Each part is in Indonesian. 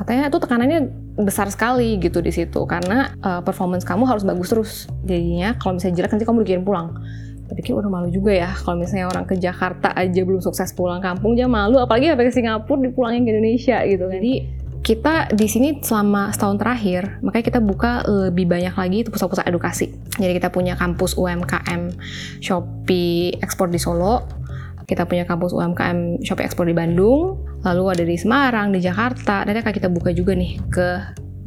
katanya tuh tekanannya besar sekali gitu di situ karena uh, performance kamu harus bagus terus. Jadinya kalau misalnya jelek nanti kamu dikirim pulang. Tapi pikir udah malu juga ya kalau misalnya orang ke Jakarta aja belum sukses pulang kampung aja malu. Apalagi sampai ke Singapura dipulangin ke Indonesia gitu jadi kita di sini selama setahun terakhir makanya kita buka lebih banyak lagi itu pusat-pusat edukasi. Jadi kita punya kampus UMKM Shopee ekspor di Solo kita punya kampus UMKM Shopee ekspor di Bandung lalu ada di Semarang di Jakarta nanti akan kita buka juga nih ke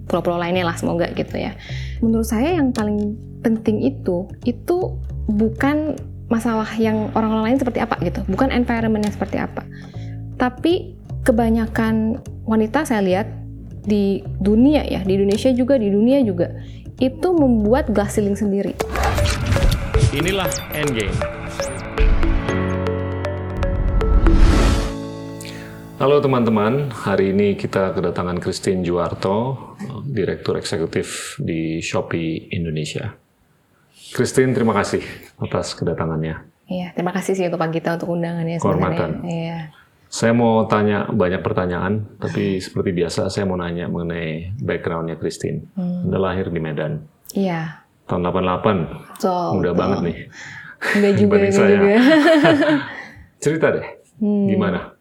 pulau-pulau lainnya lah semoga gitu ya. Menurut saya yang paling penting itu itu bukan masalah yang orang-orang lain seperti apa gitu bukan environmentnya seperti apa. Tapi kebanyakan wanita saya lihat di dunia ya di Indonesia juga di dunia juga itu membuat glass ceiling sendiri. Inilah endgame Halo teman-teman, hari ini kita kedatangan Christine Juwarto, Direktur Eksekutif di Shopee Indonesia. Christine, terima kasih atas kedatangannya. Iya, terima kasih sih untuk Pak Gita untuk undangannya sebenarnya. Iya. Saya mau tanya banyak pertanyaan, tapi seperti biasa saya mau nanya mengenai backgroundnya Christine. Hmm. Anda lahir di Medan. Iya. Tahun 88. So, Mudah banget nih. Enggak juga, enggak juga. Cerita deh, hmm. gimana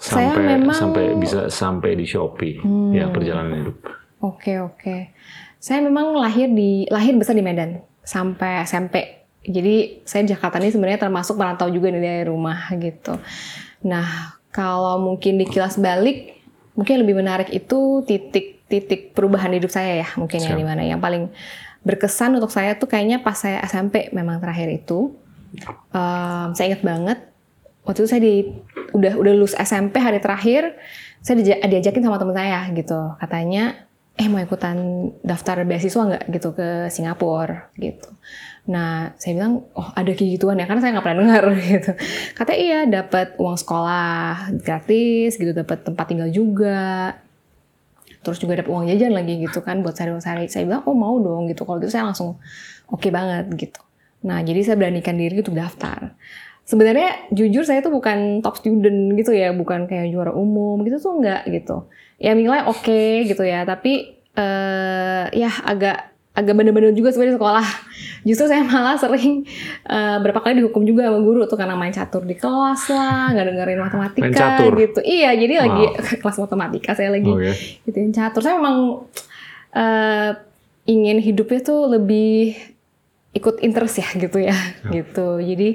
sampai saya memang, sampai bisa sampai di Shopee hmm. ya perjalanan hidup. Oke okay, oke. Okay. Saya memang lahir di lahir besar di Medan sampai SMP. Jadi saya Jakarta ini sebenarnya termasuk merantau juga nih dari rumah gitu. Nah kalau mungkin di kilas balik mungkin lebih menarik itu titik-titik perubahan hidup saya ya mungkin ya di mana yang paling berkesan untuk saya tuh kayaknya pas saya SMP memang terakhir itu. Um, saya ingat banget waktu itu saya di udah udah lulus SMP hari terakhir saya diajakin sama teman saya gitu. Katanya eh mau ikutan daftar beasiswa nggak? Gitu ke Singapura gitu. Nah saya bilang oh ada kayak ya? Karena saya nggak pernah dengar gitu. Katanya iya dapat uang sekolah gratis gitu dapat tempat tinggal juga. Terus juga dapat uang jajan lagi gitu kan buat sehari-hari. Saya bilang oh mau dong gitu. Kalau gitu saya langsung oke okay banget gitu. Nah jadi saya beranikan diri untuk daftar sebenarnya jujur saya tuh bukan top student gitu ya, bukan kayak juara umum gitu tuh enggak gitu. Ya nilai oke okay, gitu ya, tapi uh, ya agak agak bener-bener juga sebenarnya sekolah. Justru saya malah sering uh, berapa kali dihukum juga sama guru tuh karena main catur di kelas lah, nggak dengerin matematika gitu. Iya, jadi wow. lagi kelas matematika saya lagi yeah. gitu catur. Saya memang uh, ingin hidupnya tuh lebih ikut interest ya gitu ya, yeah. gitu. Jadi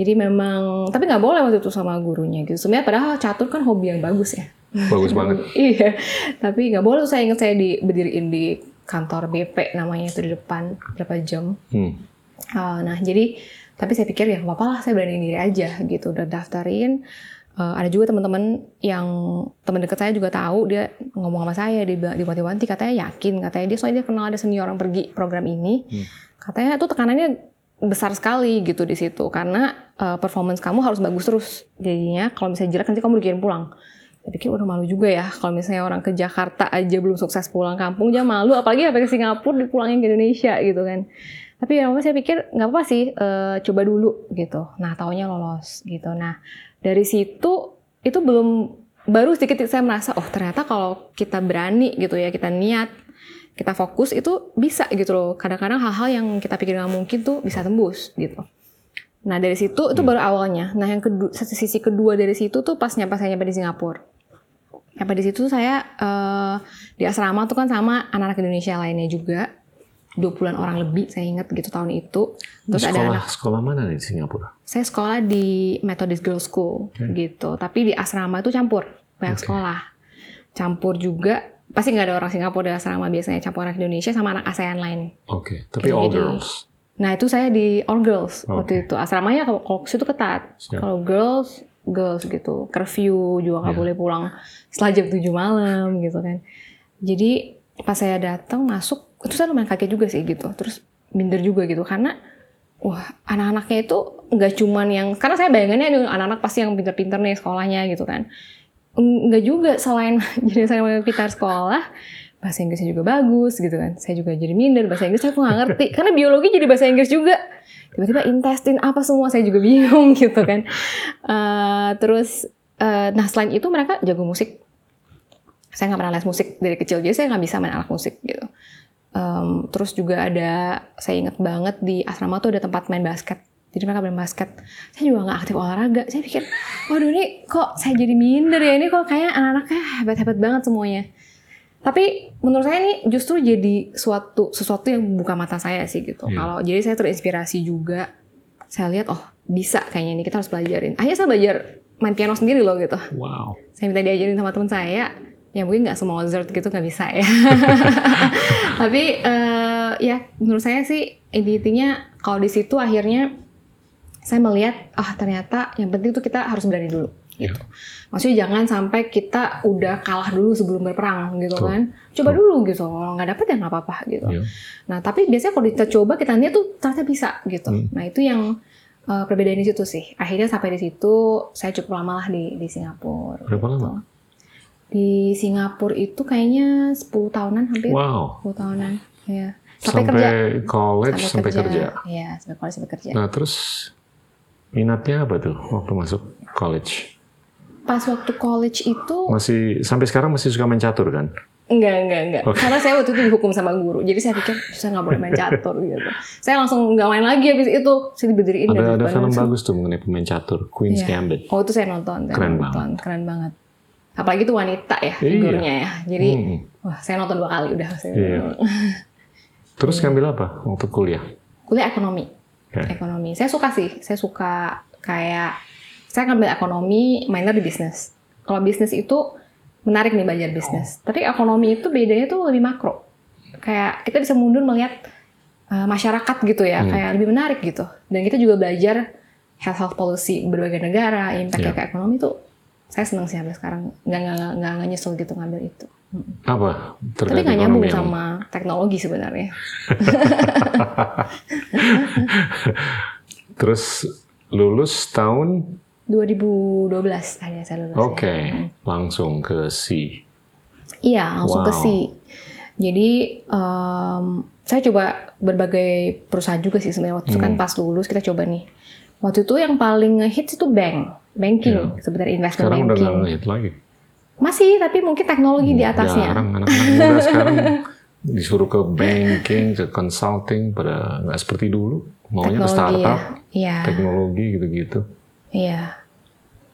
jadi memang, tapi nggak boleh waktu itu sama gurunya gitu. Sebenarnya padahal catur kan hobi yang bagus ya. Bagus banget. iya, tapi nggak boleh. Saya ingat saya di berdiriin di kantor BP namanya itu di depan berapa jam. Hmm. Uh, nah jadi, tapi saya pikir ya apa lah saya berani diri aja gitu. Udah daftarin. Uh, ada juga teman-teman yang teman dekat saya juga tahu dia ngomong sama saya di di wanti katanya yakin katanya dia soalnya dia kenal ada senior yang pergi program ini hmm. katanya tuh tekanannya besar sekali gitu di situ. Karena uh, performance kamu harus bagus terus. Jadinya kalau misalnya jelek nanti kamu dikirim pulang. Saya pikir udah malu juga ya kalau misalnya orang ke Jakarta aja belum sukses pulang kampung aja malu. Apalagi sampai ke Singapura dipulangin ke Indonesia gitu kan. Tapi ya saya pikir nggak apa sih uh, coba dulu gitu. Nah taunya lolos gitu. Nah dari situ itu belum baru sedikit saya merasa oh ternyata kalau kita berani gitu ya kita niat kita fokus itu bisa gitu loh. Kadang-kadang hal-hal yang kita pikir nggak mungkin tuh bisa tembus gitu. Nah dari situ itu hmm. baru awalnya. Nah yang kedua, sisi kedua dari situ tuh pas nyampe saya nyampe di Singapura. Nyampe di situ saya uh, di asrama tuh kan sama anak-anak Indonesia lainnya juga. 20-an orang lebih saya ingat gitu tahun itu. Terus sekolah, ada anak sekolah mana di Singapura? Saya sekolah di Methodist Girls School okay. gitu. Tapi di asrama itu campur banyak okay. sekolah. Campur juga pasti nggak ada orang Singapura di asrama biasanya campur anak Indonesia sama anak ASEAN lain. Oke, okay. tapi Jadi, all girls. Nah itu saya di all girls okay. waktu itu asramanya kalau situ ketat. Kalau girls girls gitu, curfew juga nggak yeah. boleh pulang setelah jam 7 malam gitu kan. Jadi pas saya datang masuk itu saya lumayan kaget juga sih gitu. Terus minder juga gitu karena wah anak-anaknya itu nggak cuman yang karena saya bayangannya anak-anak pasti yang pinter-pinter nih sekolahnya gitu kan enggak juga selain jadi saya pintar sekolah bahasa Inggrisnya juga bagus gitu kan. Saya juga jadi minder bahasa Inggris aku nggak ngerti. Karena biologi jadi bahasa Inggris juga. Tiba-tiba intestin apa semua saya juga bingung gitu kan. Uh, terus uh, nah selain itu mereka jago musik. Saya nggak pernah les musik dari kecil jadi saya nggak bisa main alat musik gitu. Um, terus juga ada saya inget banget di asrama tuh ada tempat main basket jadi mereka main basket. Saya juga nggak aktif olahraga. Saya pikir waduh ini kok saya jadi minder ya? Ini kok kayak anak-anaknya hebat-hebat banget semuanya. Tapi menurut saya ini justru jadi suatu sesuatu yang buka mata saya sih gitu. Iya. kalau jadi saya terinspirasi juga. Saya lihat oh bisa kayaknya ini kita harus pelajarin akhirnya saya belajar main piano sendiri loh gitu. Wow. saya minta diajarin sama teman saya. Ya mungkin nggak semua Mozart gitu nggak bisa ya. Tapi eh, ya menurut saya sih intinya kalau di situ akhirnya saya melihat ah ternyata yang penting tuh kita harus berani dulu gitu maksudnya jangan sampai kita udah kalah dulu sebelum berperang gitu Betul. kan coba dulu gitu kalau nggak dapet ya nggak apa-apa gitu Iya. nah tapi biasanya kalau kita coba kita lihat tuh ternyata bisa gitu Hmm. nah itu yang eh, perbedaan di situ sih akhirnya sampai di situ saya cukup lama lah di di Singapura Berapa gitu. lama? di Singapura itu kayaknya 10 tahunan hampir Wow. 10 tahunan ya Sampai, sampai, kerja college, sampai, kerja. Iya, sampai college sampai kerja. Nah, terus minatnya apa tuh waktu masuk college? Pas waktu college itu Masih sampai sekarang masih suka main catur kan? enggak enggak enggak. Oke. Karena saya waktu itu dihukum sama guru. Jadi saya pikir saya nggak boleh main catur gitu. Saya langsung nggak main lagi habis itu. Saya diberdiriin Ada ada film langsung. bagus tuh mengenai pemain catur, Queen's Iya. Gambit. Oh itu saya nonton, saya Keren nonton, keren banget. Apalagi itu wanita ya Iya. figurnya ya. Jadi Hmm. wah saya nonton dua kali udah. Saya Iya. Terus ngambil apa waktu kuliah? Kuliah ekonomi. Oke. Ekonomi. Saya suka sih. Saya suka kayak saya ngambil ekonomi, minor di bisnis. Kalau bisnis itu menarik nih belajar bisnis. Tapi ekonomi itu bedanya tuh lebih makro. Kayak kita bisa mundur melihat uh, masyarakat gitu ya, Hmm. kayak lebih menarik gitu. Dan kita juga belajar health health policy berbagai negara, impact Iya. ke ekonomi tuh saya seneng sih sampai sekarang nggak nggak nggak nggak nyesel gitu ngambil itu. Apa? Tapi Terkait nggak nyambung yang- sama teknologi sebenarnya. Terus lulus tahun 2012 akhirnya saya lulus. ya. Oke, langsung ke C. Iya, langsung ke Wow. C. Jadi em, saya coba berbagai perusahaan juga sih sebenarnya waktu itu kan Hmm. pas lulus kita coba nih. Waktu itu yang paling ngehits itu bank, banking Iya. sebenarnya investment Sekarang udah banking. nggak ngehit lagi. Masih, tapi mungkin teknologi di atasnya. Jarang anak-anak muda sekarang disuruh ke banking, ke consulting, pada nggak seperti dulu. Maunya ke Teknologi startup, ya. Teknologi gitu-gitu. iya.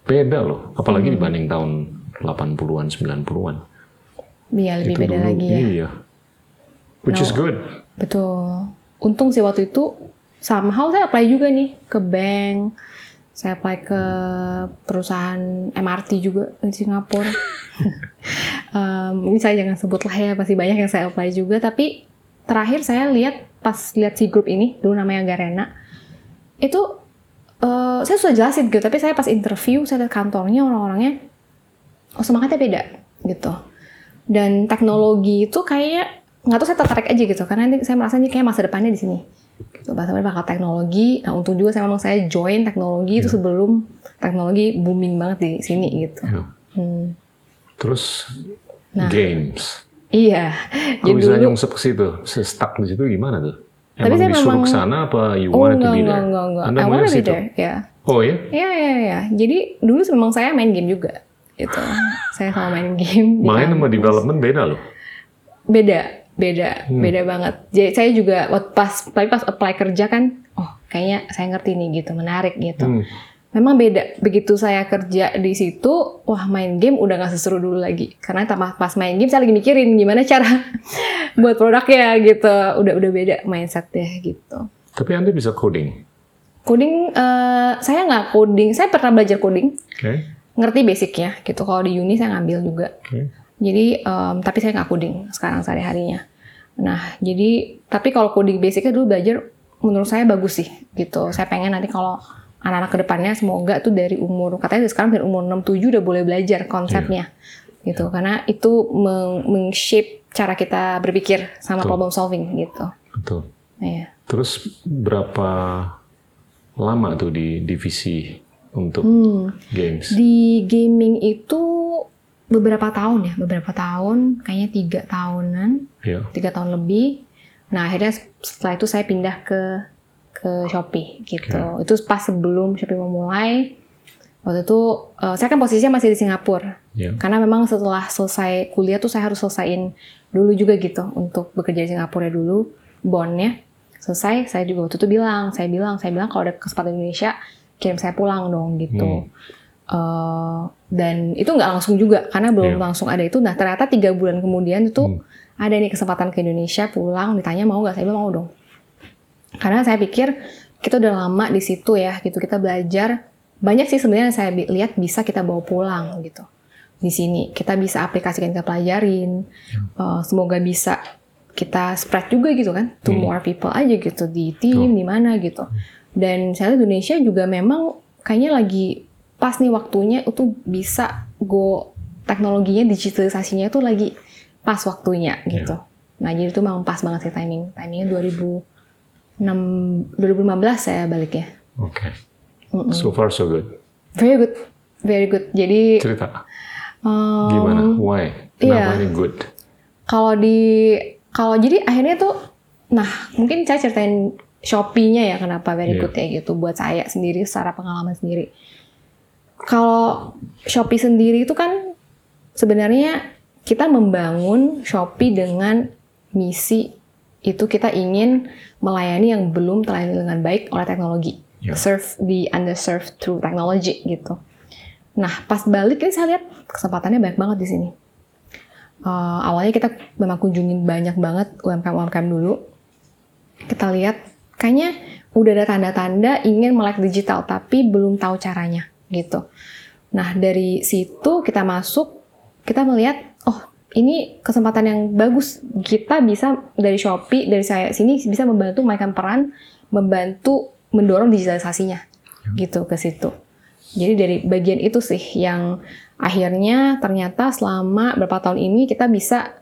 Beda loh, apalagi Hmm. dibanding tahun 80-an, 90-an. Iya, lebih Itu beda dulu, lagi ya. Iya. Which is No. good. Betul. Untung sih waktu itu somehow saya apply juga nih ke bank. Saya apply ke perusahaan MRT juga di Singapura. Em, ini saya jangan sebut lah ya, pasti banyak yang saya apply juga. Tapi terakhir saya lihat pas lihat si grup ini, dulu namanya Garena, itu eh, saya sudah jelasin gitu. Tapi saya pas interview, saya lihat kantornya orang-orangnya, oh semangatnya beda gitu. Dan teknologi itu kayak nggak tahu saya tertarik aja gitu karena ini saya merasa ini kayak masa depannya di sini. Gitu, bahasa bakal teknologi. Nah untung juga saya memang saya join teknologi itu sebelum teknologi booming banget di sini gitu. Iya. Hmm. Terus Nah. games. Iya. Jadi bisa dulu nyungsep ke situ? Stuck di situ gimana tuh? Tapi Emang saya disuruh memang- ke sana apa you oh wanted to enggak be enggak there? enggak enggak. Anda I mau wanna ke be situ? there. Ya. Oh ya? Iya iya iya. Jadi dulu memang saya main game juga. Gitu. saya sama main game. Main sama development beda loh. beda beda Hmm. beda banget jadi saya juga waktu pas tapi pas apply kerja kan oh kayaknya saya ngerti nih gitu menarik gitu Hmm. memang beda begitu saya kerja di situ wah main game udah nggak seseru dulu lagi karena tambah pas main game saya lagi mikirin gimana cara buat produknya gitu udah udah beda mindsetnya gitu Tapi Anda bisa coding. coding eh, saya nggak coding saya pernah belajar coding Oke. ngerti basicnya gitu kalau di uni saya ngambil juga Oke. Jadi, em, tapi saya nggak coding sekarang sehari-harinya. Nah, jadi, tapi kalau coding basicnya dulu belajar, menurut saya bagus sih, gitu. Saya pengen nanti kalau anak-anak ke depannya semoga tuh dari umur, katanya dari sekarang dari umur 6-7 udah boleh belajar konsepnya. Gitu, karena itu meng- meng-shape cara kita berpikir sama Betul. problem solving, gitu. Betul. Iya. Terus berapa lama tuh di divisi untuk Hmm. games? Di gaming itu beberapa tahun ya, beberapa tahun, kayaknya tiga tahunan. Ya. tiga tahun lebih. Nah akhirnya setelah itu saya pindah ke ke Shopee gitu. Itu pas sebelum Shopee mau mulai. Waktu itu uh, saya kan posisinya masih di Singapura. Ya. Karena memang setelah selesai kuliah tuh saya harus selesaiin dulu juga gitu untuk bekerja di Singapura dulu bondnya selesai saya juga waktu itu bilang saya bilang saya bilang kalau ada kesempatan Indonesia kirim saya pulang dong gitu. Uh, dan itu nggak langsung juga karena belum Iya. langsung ada itu. Nah ternyata tiga bulan kemudian itu Hmm. ada nih kesempatan ke Indonesia pulang ditanya mau nggak saya bilang mau dong. Karena saya pikir kita udah lama di situ ya gitu kita belajar banyak sih sebenarnya saya lihat bisa kita bawa pulang gitu di sini kita bisa aplikasikan kita pelajarin Uh, semoga bisa kita spread juga gitu kan to Hmm. more people aja gitu di tim di mana gitu dan saya lihat Indonesia juga memang kayaknya lagi pas nih waktunya itu bisa go teknologinya digitalisasinya itu lagi pas waktunya gitu nah jadi itu memang pas banget sih timing timingnya 2006 2015 saya balik ya Oke. Mm-mm. So far so good. very good very good jadi Cerita um, gimana? Why? Kenapa iya. ini good? kalau di kalau jadi akhirnya tuh nah mungkin saya ceritain Shopee-nya ya kenapa very Iya. good ya gitu buat saya sendiri secara pengalaman sendiri kalau Shopee sendiri itu kan sebenarnya kita membangun Shopee dengan misi itu kita ingin melayani yang belum terlayani dengan baik oleh teknologi Ya. serve di underserved through technology gitu nah pas balik ini saya lihat kesempatannya banyak banget di sini Uh, awalnya kita memang kunjungin banyak banget UMKM-UMKM dulu. Kita lihat kayaknya udah ada tanda-tanda ingin melek digital tapi belum tahu caranya gitu. Nah dari situ kita masuk, kita melihat oh ini kesempatan yang bagus kita bisa dari Shopee dari saya sini bisa membantu mainkan peran, membantu mendorong digitalisasinya gitu ke situ. Jadi dari bagian itu sih yang akhirnya ternyata selama berapa tahun ini kita bisa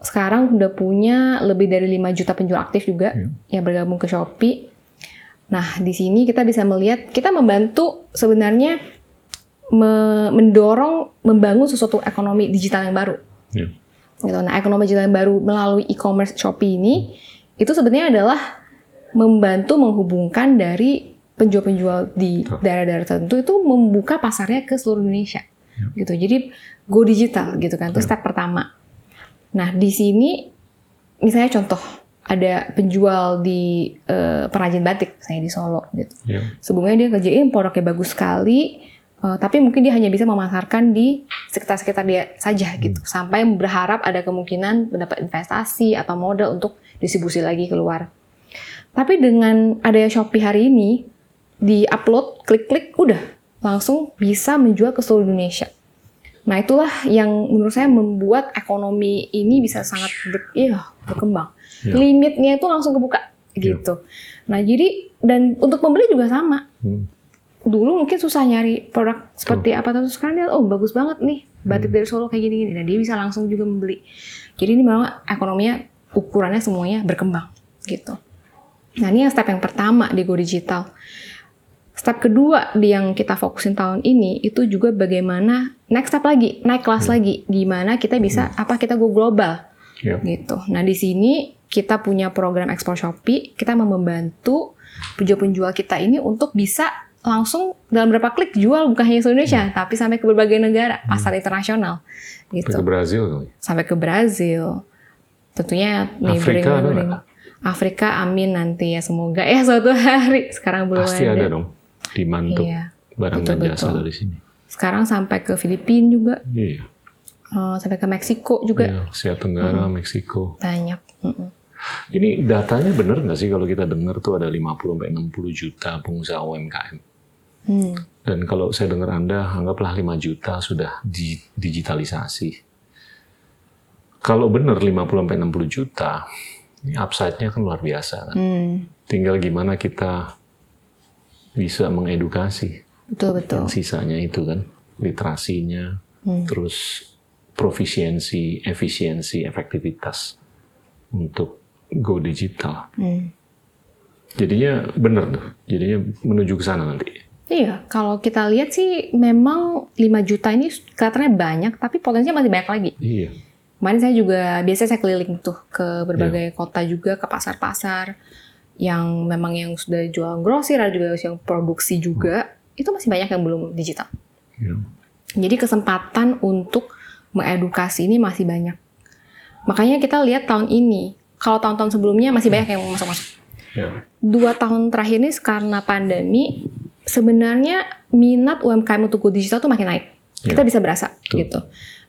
sekarang udah punya lebih dari 5 juta penjual aktif juga yang bergabung ke Shopee. Nah, di sini kita bisa melihat kita membantu sebenarnya me- mendorong membangun sesuatu ekonomi digital yang baru. Ya. Gitu. Nah, ekonomi digital yang baru melalui e-commerce Shopee ini itu sebenarnya adalah membantu menghubungkan dari penjual-penjual di daerah-daerah tertentu itu membuka pasarnya ke seluruh Indonesia. Gitu. Jadi go digital gitu kan. Itu step pertama. Nah, di sini misalnya contoh ada penjual di eh, perajin batik saya di Solo gitu. Ya. sebelumnya dia kerjain produknya bagus sekali eh, tapi mungkin dia hanya bisa memasarkan di sekitar-sekitar dia saja gitu. Sampai berharap ada kemungkinan mendapat investasi atau modal untuk distribusi lagi keluar. Tapi dengan adanya Shopee hari ini di upload klik-klik udah langsung bisa menjual ke seluruh Indonesia. Nah itulah yang menurut saya membuat ekonomi ini bisa sangat ber, iya, berkembang Ya. limitnya itu langsung kebuka gitu. Nah jadi dan untuk pembeli juga sama. Hmm. dulu mungkin susah nyari produk seperti apa terus sekarang dia oh bagus banget nih batik dari Solo kayak gini gini nah dia bisa langsung juga membeli. Jadi ini memang ekonominya ukurannya semuanya berkembang gitu. Nah ini yang step yang pertama di Go Digital. Step kedua di yang kita fokusin tahun ini itu juga bagaimana next step lagi naik kelas lagi. Gimana kita bisa apa kita go global Ya. gitu. Nah di sini kita punya program ekspor Shopee, kita mau membantu penjual-penjual kita ini untuk bisa langsung dalam beberapa klik jual bukan hanya Indonesia, tapi sampai ke berbagai negara, pasar internasional, Sampai gitu. ke Brazil kali. Sampai ke Brazil, tentunya neighboring Afrika neighboring. Afrika, amin nanti ya semoga ya suatu hari. Sekarang belum Pasti ada. ada dong. Demand Iya. barang dan Betul-betul. jasa dari sini. Sekarang sampai ke Filipina juga, Iya. eh, sampai ke Meksiko juga Iya, Asia Tenggara, Meksiko. banyak. Mm-mm. Ini datanya bener nggak sih kalau kita dengar tuh ada 50-60 juta pengusaha UMKM? Hmm. Dan kalau saya dengar Anda, anggaplah 5 juta sudah di- digitalisasi. Kalau benar 50-60 juta, ini upside-nya kan luar biasa. Kan? Hmm. Tinggal gimana kita bisa mengedukasi Betul betul. yang sisanya itu kan, literasinya, terus profisiensi, efisiensi, efektivitas untuk go digital. Hmm. Jadinya benar tuh, jadinya menuju ke sana nanti. Iya, kalau kita lihat sih memang 5 juta ini kelihatannya banyak, tapi potensinya masih banyak lagi. Iya. Kemarin saya juga, biasanya saya keliling tuh ke Iya. berbagai kota juga, ke pasar-pasar yang memang yang sudah jual grosir, ada juga yang produksi juga. itu masih banyak yang belum digital. Ya. Jadi kesempatan untuk mengedukasi ini masih banyak. Makanya kita lihat tahun ini, kalau tahun-tahun sebelumnya masih banyak yang masuk-masuk. Ya. Dua tahun terakhir ini karena pandemi, sebenarnya minat UMKM untuk go digital tuh makin naik. Ya. Kita bisa berasa Betul. gitu.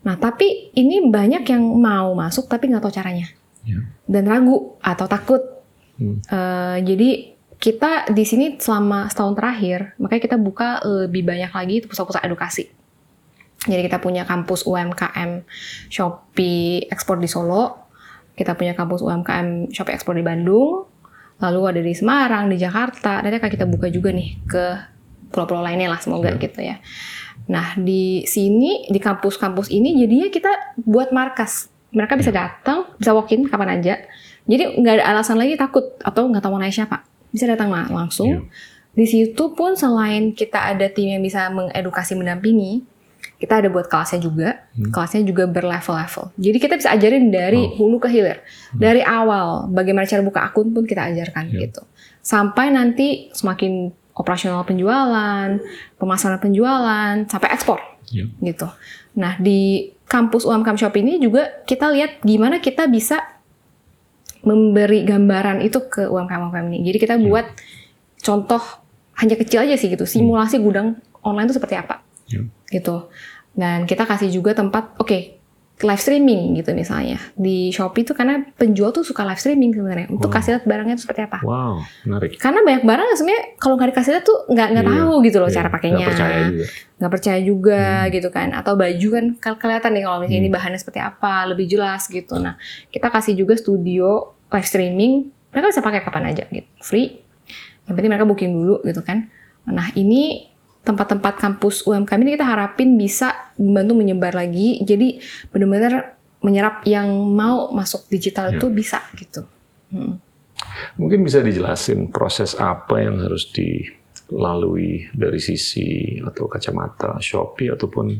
Nah tapi ini banyak yang mau masuk tapi nggak tahu caranya Ya. dan ragu atau takut. Hmm. Eh, jadi kita di sini selama setahun terakhir, makanya kita buka lebih banyak lagi pusat-pusat edukasi. Jadi kita punya kampus UMKM Shopee Ekspor di Solo, kita punya kampus UMKM Shopee Ekspor di Bandung, lalu ada di Semarang, di Jakarta, nanti akan kita buka juga nih ke pulau-pulau lainnya lah semoga Ya. gitu ya. Nah di sini di kampus-kampus ini jadinya kita buat markas, mereka bisa datang, bisa walk-in kapan aja. Jadi nggak ada alasan lagi takut atau nggak tahu mau nanya siapa, bisa datang lah langsung. Di situ pun selain kita ada tim yang bisa mengedukasi mendampingi, kita ada buat kelasnya juga. Hmm. Kelasnya juga berlevel-level. Jadi kita bisa ajarin dari hulu ke hilir. Dari awal bagaimana cara buka akun pun kita ajarkan Ya. gitu. Sampai nanti semakin operasional penjualan, pemasaran penjualan, sampai ekspor Ya. gitu. Nah di kampus UMKM Shop ini juga kita lihat gimana kita bisa memberi gambaran itu ke UMKM UMKM ini. Jadi kita buat contoh hanya kecil aja sih gitu, simulasi gudang online itu seperti apa Ya. gitu. Dan kita kasih juga tempat, oke live streaming gitu misalnya di Shopee itu karena penjual tuh suka live streaming sebenarnya untuk Wow. kasih lihat barangnya itu seperti apa. Wow, menarik. Karena banyak barang sebenarnya kalau nggak dikasih lihat tuh nggak nggak Iya, tahu gitu loh Iya, cara pakainya nggak percaya juga. nggak percaya juga Hmm. gitu kan atau baju kan ke- kelihatan nih kalau misalnya ini Hmm. bahannya seperti apa lebih jelas gitu nah kita kasih juga studio live streaming mereka bisa pakai kapan aja gitu free yang penting mereka booking dulu gitu kan nah ini tempat-tempat kampus UMKM ini kita harapin bisa membantu menyebar lagi jadi benar-benar menyerap yang mau masuk digital Ya. itu bisa gitu Hmm. Mungkin bisa dijelasin proses apa yang harus dilalui dari sisi atau kacamata Shopee ataupun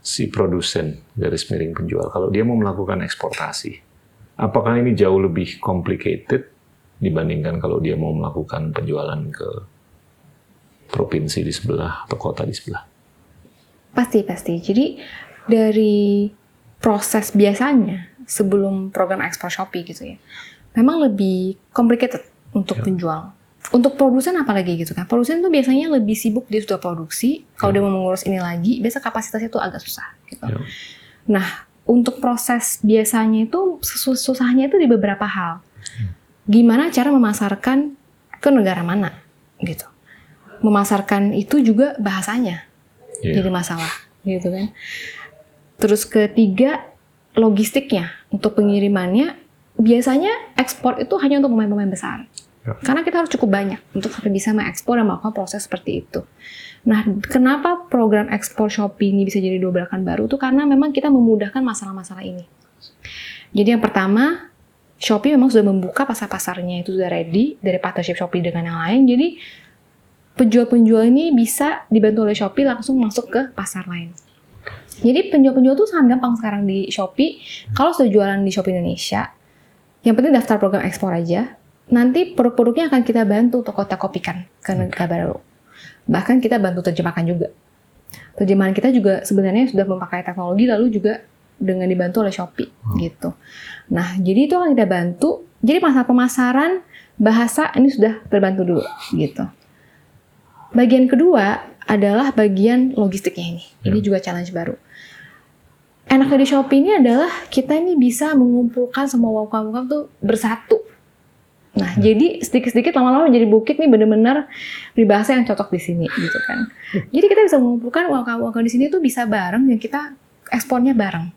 si produsen garis miring penjual. Kalau dia mau melakukan eksportasi, apakah ini jauh lebih complicated dibandingkan kalau dia mau melakukan penjualan ke provinsi di sebelah atau kota di sebelah? Pasti pasti. Jadi dari proses biasanya sebelum program ekspor Shopee gitu ya, memang lebih complicated untuk Ya. penjual. Untuk produsen apalagi gitu kan. Produsen tuh biasanya lebih sibuk dia sudah produksi. Kalau Ya. dia mau mengurus ini lagi, biasa kapasitasnya tuh agak susah gitu. Ya. Nah, untuk proses biasanya itu sus- susahnya itu di beberapa hal. Gimana cara memasarkan ke negara mana gitu. Memasarkan itu juga bahasanya Iya. jadi masalah gitu kan. Terus ketiga logistiknya untuk pengirimannya biasanya ekspor itu hanya untuk pemain-pemain besar. Ya. Karena kita harus cukup banyak untuk sampai bisa mengekspor dan melakukan proses seperti itu. Nah, kenapa program ekspor Shopee ini bisa jadi dua belakan baru tuh karena memang kita memudahkan masalah-masalah ini. Jadi yang pertama, Shopee memang sudah membuka pasar-pasarnya itu sudah ready dari partnership Shopee dengan yang lain. Jadi penjual-penjual ini bisa dibantu oleh Shopee langsung masuk ke pasar lain. Jadi penjual-penjual tuh sangat gampang sekarang di Shopee. Kalau sudah jualan di Shopee Indonesia, yang penting daftar program ekspor aja. Nanti produk-produknya akan kita bantu untuk kota kopikan ke negara baru. Bahkan kita bantu terjemahkan juga. Terjemahan kita juga sebenarnya sudah memakai teknologi lalu juga dengan dibantu oleh Shopee gitu. Nah, jadi itu akan kita bantu. Jadi masalah pemasaran bahasa ini sudah terbantu dulu gitu. Bagian kedua adalah bagian logistiknya ini. Ini Ya. juga challenge baru. Enaknya di Shopee ini adalah kita ini bisa mengumpulkan semua UMKM tuh bersatu. Nah, jadi sedikit-sedikit lama-lama menjadi bukit nih bener-bener peribahasa yang cocok di sini gitu kan. Jadi kita bisa mengumpulkan UMKM-UMKM di sini tuh bisa bareng dan kita ekspornya bareng.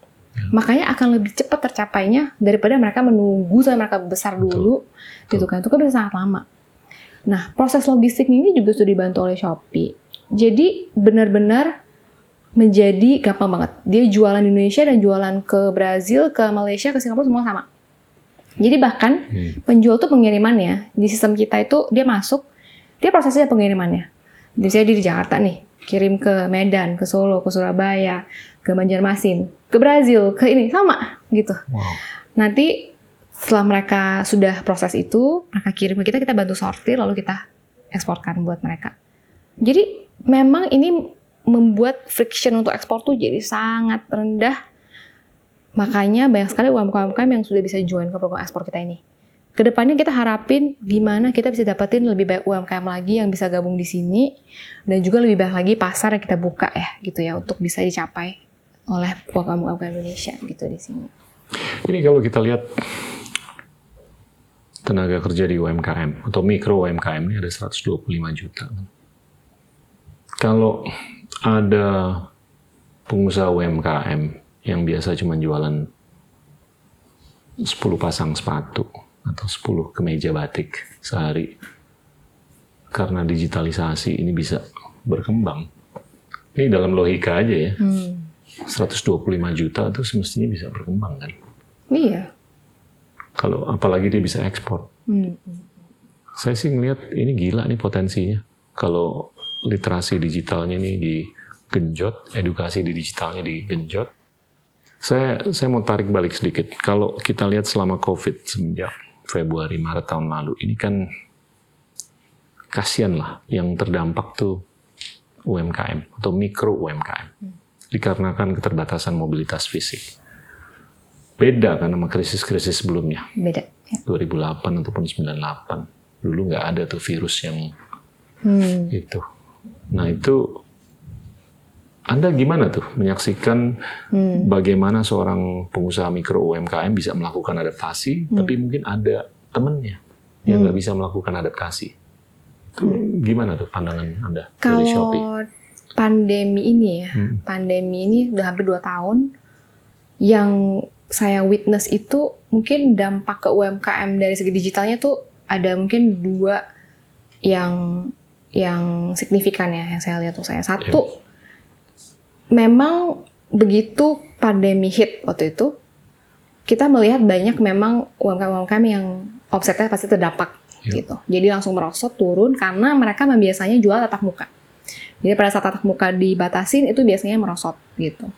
Makanya akan lebih cepat tercapainya daripada mereka menunggu sampai mereka besar dulu gitu kan. Itu kan bisa sangat lama. Nah, proses logistik ini juga sudah dibantu oleh Shopee. Jadi benar-benar menjadi gampang banget. Dia jualan di Indonesia dan jualan ke Brazil, ke Malaysia, ke Singapura semua sama. Jadi bahkan Hmm. penjual tuh pengirimannya di sistem kita itu dia masuk, dia prosesnya pengirimannya. Misalnya dia di Jakarta nih, kirim ke Medan, ke Solo, ke Surabaya, ke Banjarmasin, ke Brazil, ke ini sama gitu. Wow. Nanti setelah mereka sudah proses itu, mereka kirim ke kita, kita bantu sortir, lalu kita eksporkan buat mereka. Jadi memang ini membuat friction untuk ekspor tuh jadi sangat rendah. Makanya banyak sekali UMKM-UMKM yang sudah bisa join ke program ekspor kita ini. Ke depannya kita harapin gimana kita bisa dapetin lebih banyak UMKM lagi yang bisa gabung di sini dan juga lebih banyak lagi pasar yang kita buka ya gitu ya untuk bisa dicapai oleh UMKM Indonesia gitu di sini. Ini kalau kita lihat tenaga kerja di UMKM atau mikro UMKM ini ada 125 juta. Kalau ada pengusaha UMKM yang biasa cuma jualan 10 pasang sepatu atau 10 kemeja batik sehari. Karena digitalisasi ini bisa berkembang. Ini dalam logika aja ya. Hmm. 125 juta itu semestinya bisa berkembang kan. Iya. Kalau apalagi dia bisa ekspor. Hmm. Saya sih ngelihat ini gila nih potensinya. Kalau literasi digitalnya ini digenjot, edukasi di digitalnya digenjot. Saya saya mau tarik balik sedikit. Kalau kita lihat selama COVID semenjak Februari Maret tahun lalu ini kan kasihan lah yang terdampak tuh UMKM atau mikro UMKM dikarenakan keterbatasan mobilitas fisik. Beda kan sama krisis-krisis sebelumnya. Beda. Ya. 2008 ataupun 98. Dulu nggak ada tuh virus yang hmm. itu. Nah itu anda gimana tuh menyaksikan hmm. bagaimana seorang pengusaha mikro UMKM bisa melakukan adaptasi, hmm. tapi mungkin ada temennya yang nggak hmm. bisa melakukan adaptasi. Itu gimana tuh pandangan Anda Kalau dari Shopee? pandemi ini ya, hmm. pandemi ini udah hampir dua tahun, yang saya witness itu mungkin dampak ke UMKM dari segi digitalnya tuh ada mungkin dua yang yang signifikan ya yang saya lihat tuh saya satu yeah memang begitu pandemi hit waktu itu, kita melihat banyak memang UMKM-UMKM yang offsetnya pasti terdampak yeah. gitu. Jadi langsung merosot turun karena mereka biasanya jual tatap muka. Jadi pada saat tatap muka dibatasin itu biasanya merosot gitu.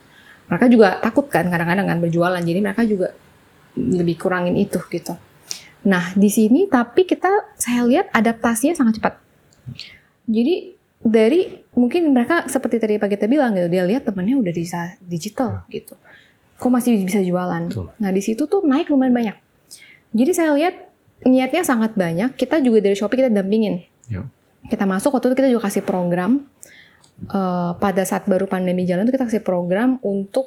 Mereka juga takut kan kadang-kadang kan berjualan, jadi mereka juga lebih kurangin itu gitu. Nah di sini tapi kita saya lihat adaptasinya sangat cepat. Jadi dari mungkin mereka seperti tadi Pak kita bilang gitu, dia lihat temennya udah bisa digital gitu. Kok masih bisa jualan? Betul. Nah di situ tuh naik lumayan banyak. Jadi saya lihat niatnya sangat banyak. Kita juga dari Shopee kita dampingin. Ya. Kita masuk waktu itu kita juga kasih program uh, pada saat baru pandemi jalan itu kita kasih program untuk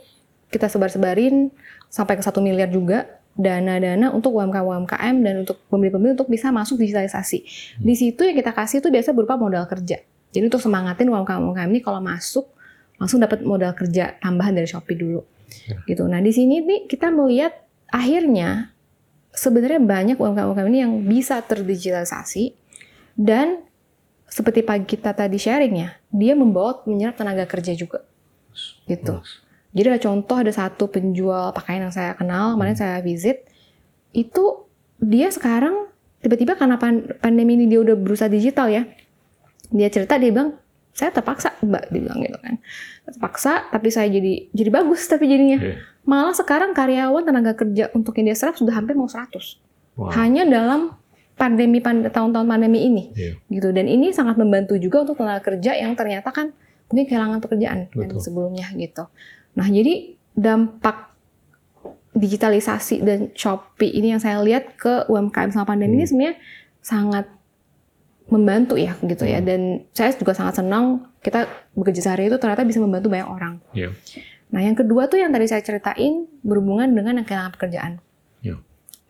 kita sebar-sebarin sampai ke satu miliar juga dana-dana untuk UMKM-UMKM dan untuk pembeli-pembeli untuk bisa masuk digitalisasi. Hmm. Di situ yang kita kasih itu biasa berupa modal kerja. Jadi untuk semangatin UMKM-UMKM ini kalau masuk langsung dapat modal kerja tambahan dari Shopee dulu. Ya. Gitu. Nah, di sini nih kita melihat akhirnya sebenarnya banyak UMKM-UMKM ini yang bisa terdigitalisasi dan seperti pagi kita tadi sharing ya, dia membawa menyerap tenaga kerja juga. Gitu. Jadi ada contoh ada satu penjual pakaian yang saya kenal, kemarin hmm. saya visit, itu dia sekarang tiba-tiba karena pandemi ini dia udah berusaha digital ya, dia cerita dia bilang saya terpaksa mbak dia bilang gitu kan terpaksa tapi saya jadi jadi bagus tapi jadinya yeah. malah sekarang karyawan tenaga kerja untuk yang dia serap sudah hampir mau 100 wow. hanya dalam pandemi pand tahun-tahun pandemi ini yeah. gitu dan ini sangat membantu juga untuk tenaga kerja yang ternyata kan mungkin kehilangan pekerjaan kan, sebelumnya gitu nah jadi dampak digitalisasi dan Shopee ini yang saya lihat ke UMKM selama pandemi hmm. ini sebenarnya sangat membantu ya gitu ya. Hmm. Dan saya juga sangat senang kita bekerja sehari itu ternyata bisa membantu banyak orang. Yeah. Nah yang kedua tuh yang tadi saya ceritain berhubungan dengan yang kehilangan pekerjaan.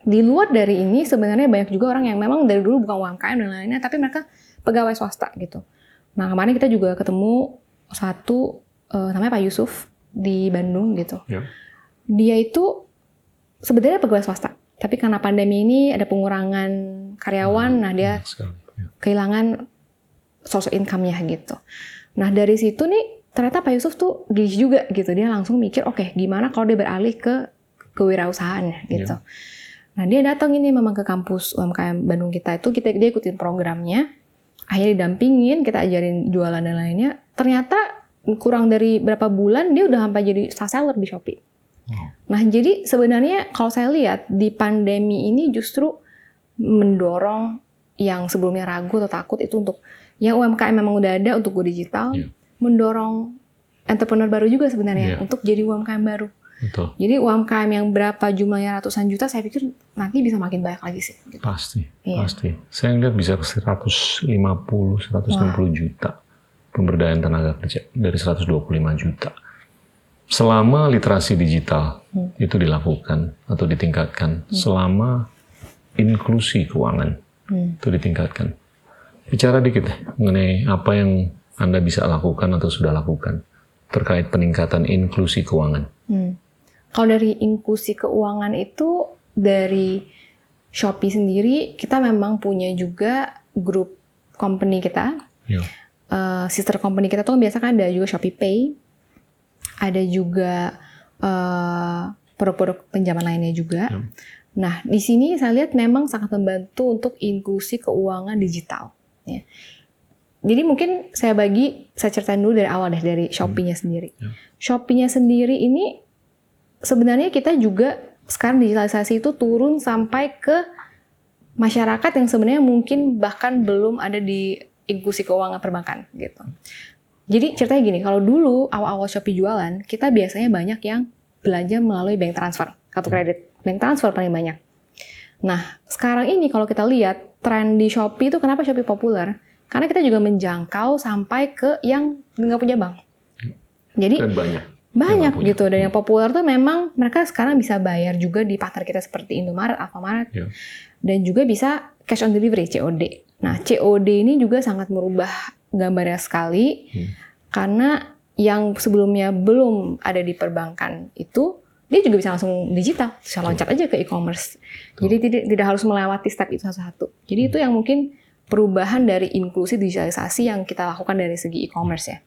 Di luar dari ini sebenarnya banyak juga orang yang memang dari dulu bukan UMKM dan lainnya, tapi mereka pegawai swasta gitu. Nah kemarin kita juga ketemu satu uh, namanya Pak Yusuf di Bandung gitu. Yeah. Dia itu sebenarnya pegawai swasta, tapi karena pandemi ini ada pengurangan karyawan, hmm, nah dia kehilangan sosok income-nya gitu. Nah dari situ nih ternyata Pak Yusuf tuh gigih juga gitu. Dia langsung mikir, oke okay, gimana kalau dia beralih ke kewirausahaan gitu. Yeah. Nah dia datang ini memang ke kampus UMKM Bandung kita itu kita dia ikutin programnya. Akhirnya didampingin, kita ajarin jualan dan lainnya. Ternyata kurang dari berapa bulan dia udah sampai jadi star seller di Shopee. Nah jadi sebenarnya kalau saya lihat di pandemi ini justru mendorong yang sebelumnya ragu atau takut itu untuk yang UMKM memang udah ada untuk go digital, Iya. mendorong entrepreneur baru juga sebenarnya Iya. untuk jadi UMKM baru. Betul. Jadi UMKM yang berapa jumlahnya ratusan juta, saya pikir nanti bisa makin banyak lagi sih. gitu. Pasti, Iya. pasti. Saya lihat bisa ke 150, 160 juta pemberdayaan tenaga kerja dari 125 juta. Selama literasi digital Hmm. itu dilakukan atau ditingkatkan, selama inklusi keuangan Hmm. itu ditingkatkan. Bicara dikit deh mengenai apa yang Anda bisa lakukan atau sudah lakukan terkait peningkatan inklusi keuangan. Hmm. Kalau dari inklusi keuangan itu dari Shopee sendiri kita memang punya juga grup company kita, Ya. Eh, sister company kita tuh biasa kan ada juga Shopee Pay, ada juga eh, produk-produk pinjaman lainnya juga. Ya. Nah di sini saya lihat memang sangat membantu untuk inklusi keuangan digital. ya. Jadi mungkin saya bagi, saya ceritain dulu dari awal deh dari Shopee-nya sendiri. Ya. Shopee-nya sendiri ini sebenarnya kita juga sekarang digitalisasi itu turun sampai ke masyarakat yang sebenarnya mungkin bahkan belum ada di inklusi keuangan perbankan gitu. Jadi ceritanya gini, kalau dulu awal-awal Shopee jualan, kita biasanya banyak yang belanja melalui bank transfer, kartu kredit. Bank transfer paling banyak. Nah, sekarang ini kalau kita lihat tren di Shopee itu kenapa Shopee populer? Karena kita juga menjangkau sampai ke yang nggak punya bank. Jadi Dan banyak. Banyak Yang gitu dan yang populer tuh memang mereka sekarang bisa bayar juga di partner kita seperti Indomaret, Alfamaret Ya. dan juga bisa cash on delivery COD. Nah COD ini juga sangat merubah gambarnya sekali Hmm. karena yang sebelumnya belum ada di perbankan itu dia juga bisa langsung digital, bisa loncat aja ke e-commerce. Jadi tidak tidak harus melewati step itu satu-satu. Jadi itu yang mungkin perubahan dari inklusi digitalisasi yang kita lakukan dari segi e-commerce ya.